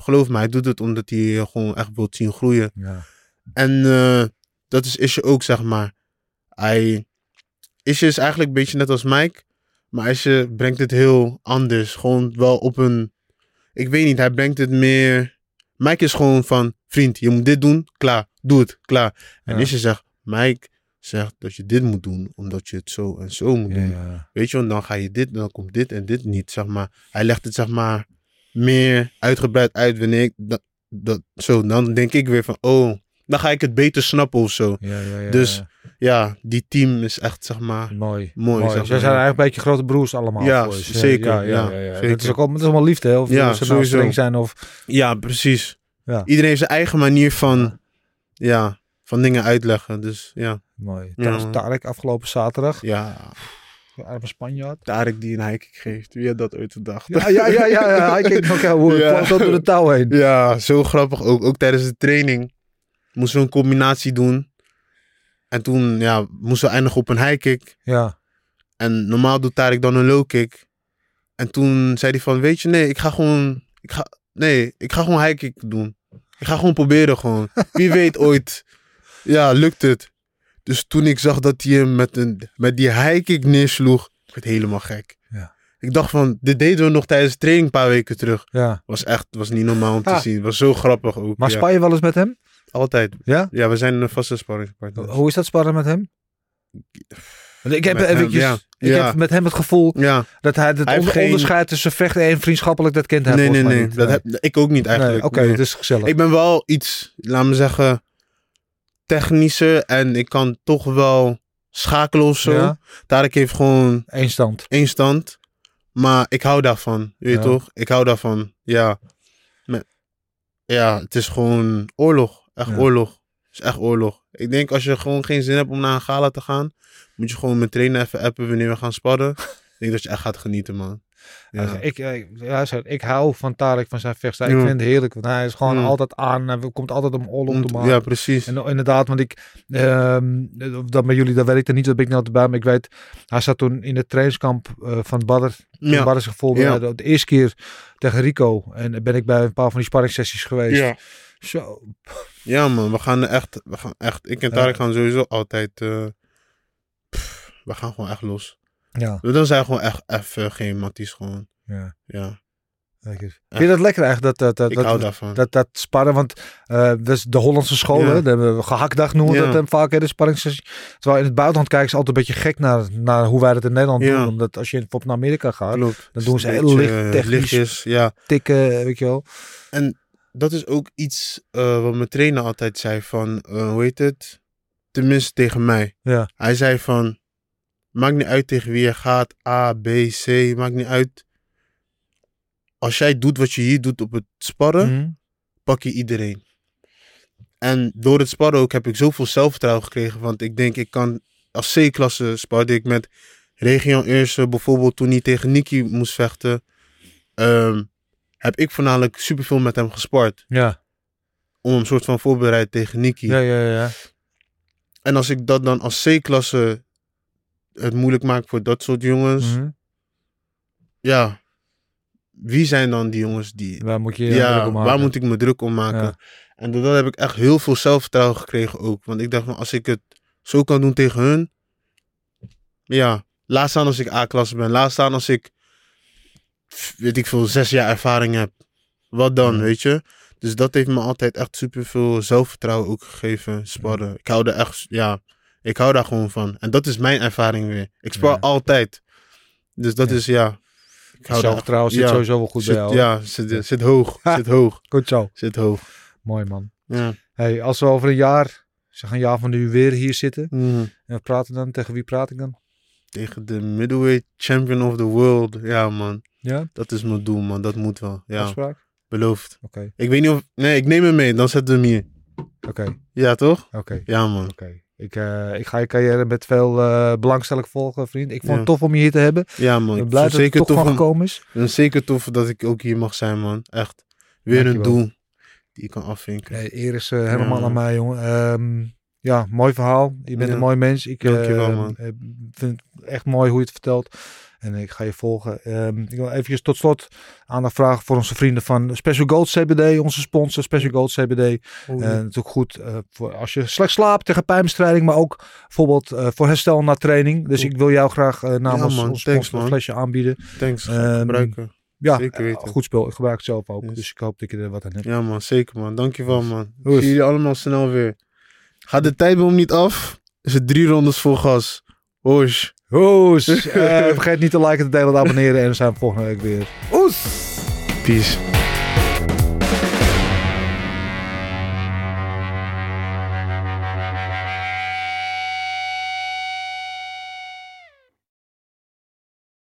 geloof me, hij doet het omdat hij je gewoon echt wil zien groeien. Ja. En eh, dat is Isje ook, zeg maar. Hij, Isje is eigenlijk een beetje net als Mike, maar Isje brengt het heel anders. Gewoon wel op een, ik weet niet, hij brengt het meer... Mike is gewoon van, vriend, je moet dit doen, klaar, doe het, klaar. En Ja. Isje zegt, Mike zegt dat je dit moet doen, omdat je het zo en zo moet doen. ja. Weet je, want dan ga je dit, dan komt dit en dit niet, zeg maar. Hij legt het, zeg maar, meer uitgebreid uit wanneer ik dat, dat zo, dan denk ik weer van, oh, dan ga ik het beter snappen of zo. Ja, ja, ja, Dus, ja. Die team is echt, zeg maar, mooi. mooi, zeg maar. zijn eigenlijk een beetje grote broers allemaal. Ja, zeker, Ja, zeker. Dat is ook allemaal, dat is allemaal liefde. Hè? Of Ja, ze nou streng zijn of... ja, precies. Ja. Iedereen heeft zijn eigen manier van, ja, van dingen uitleggen. Dus ja, Mooi. Trouwens. Tarek afgelopen zaterdag. ja, Arme Spanjaard. Tarek die een hiking geeft. Wie had dat ooit gedacht? Ja, ja, ja, ja, ja. Keek nog hoe Ja. tot door de touw heen. Ja, zo grappig ook. Ook tijdens de training moesten we een combinatie doen. En toen ja, moesten we eindigen op een high kick. Ja. En normaal doet Tarek dan een low kick. En toen zei hij van, weet je, nee, ik ga gewoon, ik ga, nee, ik ga gewoon high kick doen. Ik ga gewoon proberen gewoon. Wie weet ooit, ja, lukt het. Dus toen ik zag dat hij hem met, een, met die high kick neersloeg, ik werd helemaal gek. Ja. Ik dacht van, dit deden we nog tijdens de training een paar weken terug. ja. Was echt, was niet normaal om te Ah. zien. Was zo grappig ook. Maar ja. span je wel eens met hem? Altijd. Ja? Ja, we zijn een vaste sparringspartner. Hoe is dat sparren met hem? Ik heb Met hem, eventjes, ja. ik Ja. heb met hem het gevoel Ja, dat hij het Hij geen- onderscheid tussen vechten en vriendschappelijk, dat kent hij nee, nee, nee. niet. Dat heb, ik ook niet Nee, eigenlijk. Oké, het is gezellig. Ik ben wel iets, laat me zeggen, technischer. En ik kan toch wel schakelen of zo. Ja. Tarek heeft gewoon Eén stand. één stand. Maar ik hou daarvan. Weet je Ja. toch? Ik hou daarvan. Ja. Ja, het is gewoon oorlog. Echt Ja. oorlog. Het is echt oorlog. Ik denk als je gewoon geen zin hebt om naar een gala te gaan, moet je gewoon met trainer even appen wanneer we gaan sparren. ik denk dat je echt gaat genieten, man. Ja. Ja. Ik, eh, ja, ik hou van Tarek, van zijn vechtstijl. Ik vind het heerlijk, want hij is gewoon altijd aan. Hij komt altijd om oorlog te maken. ja, precies. En inderdaad, want ik, ehm dat bij jullie, dat weet ik er niet, dat ben ik niet altijd bij, maar ik weet, hij zat toen in het trainingskamp eh, van Badr, toen Ja. Badr zich de eerste keer tegen Rico, en ben ik bij een paar van die sparringssessies geweest. Ja. Zo, ja, man. We gaan echt, we gaan echt, ik en. Tarek gaan sowieso altijd, eh, pff, we gaan gewoon echt los. Ja. Dan zijn gewoon echt even geen matties gewoon. ja. Ja, lekker. Vind je dat lekker eigenlijk, dat, dat, dat, ik dat, hou daarvan. dat, dat sparren, want eh is de Hollandse scholen, Ja. we gehaktdag noemen we Ja. dat hem vaak, hè, de sparringssessie. Terwijl in het buitenland kijken ze altijd een beetje gek naar, naar hoe wij dat in Nederland Ja. doen, omdat als je bijvoorbeeld naar Amerika gaat, Klopt. dan doen ze heel beetje, licht eh, technisch. lichtjes, ja. tikken, weet je wel. dat is ook iets eh, wat mijn trainer altijd zei van, eh, hoe heet het? Tenminste tegen mij. Ja. Hij zei van, maakt niet uit tegen wie je gaat, A, B, C, maakt niet uit. Als jij doet wat je hier doet op het sparren, Mhm. pak je iedereen. En door het sparren ook heb ik zoveel zelfvertrouwen gekregen, want ik denk ik kan, als C-klasse sparde ik met Region Eerste, bijvoorbeeld toen hij tegen Nicky moest vechten, ehm, heb ik voornamelijk superveel met hem gespart Ja, om hem soort van voorbereid tegen Nicky. ja, ja, ja. En als ik dat dan als C-klasse het moeilijk maak voor dat soort jongens, Mhm. ja, wie zijn dan die jongens die... Waar moet je Ja, druk om maken? waar moet ik me druk om maken? Ja. En doordat heb ik echt heel veel zelfvertrouwen gekregen ook. Want ik dacht, van, als ik het zo kan doen tegen hun, ja, laat staan als ik A-klasse ben. Laat staan als ik, weet ik veel, zes jaar ervaring heb. Wat dan, Ja. weet je? Dus dat heeft me altijd echt super veel zelfvertrouwen ook gegeven, sparren. Ik hou er echt, ja, ik hou daar gewoon van. En dat is mijn ervaring weer. Ik spar Ja. altijd. Dus dat is, ja. Ik hou daar Zelfvertrouwen zit sowieso wel goed zit, bij jou. Ja, zit, zit hoog, zit hoog, Goed zo. zit hoog. Mooi man. Ja. Hey, als we over een jaar, zeg een jaar van nu weer hier zitten. Mhm. En we praten dan, tegen wie praat ik dan? Tegen de middleweight champion of the world. Ja, man. Ja, Dat is mijn doel, man. Dat moet wel. Ja, afspraak? beloofd. Oké, Ik weet niet of... Nee, ik neem hem mee. Dan zetten we hem hier. oké, Ja, toch? oké. Ja, man. Oké. Ik, eh, ik ga je carrière met veel eh, belangstelling volgen, vriend. Ik vond het tof om je hier te hebben. Ja, man. Ik blij dat het toch tof, van om, gekomen is. het zeker tof dat ik ook hier mag zijn, man. Echt. Weer een doel die ik kan afvinken. Nee, eer is eh, helemaal Ja. aan mij, jongen. Ehm, ja, mooi verhaal. Je bent Ja. een mooi mens. Ik Dankjewel, man. vind het echt mooi hoe je het vertelt. En ik ga je volgen. Ehm, ik wil even tot slot aandacht vragen voor onze vrienden van Special Gold CBD. Onze sponsor Special Gold CBD. Oh, En ook goed eh, voor als je slecht slaapt tegen pijnbestrijding. Maar ook bijvoorbeeld eh, voor herstel na training. Dus ik wil jou graag eh, namens man. ons Thanks, sponsor een flesje aanbieden. Thanks. Ik Ehm, gebruiken. Ja, Zeker weten. goed speel. Ik gebruik het zelf ook. Yes. Dus ik hoop dat je er wat aan hebt. Ja, man. Zeker, man. Dankjewel, man. Ik Oes. zie jullie allemaal snel weer. Gaat de tijdboom niet af? Is het drie rondes vol gas. Hoes. Oes. Eh, vergeet niet te liken, te delen, te abonneren. En we zijn volgende week weer. Oes. Peace.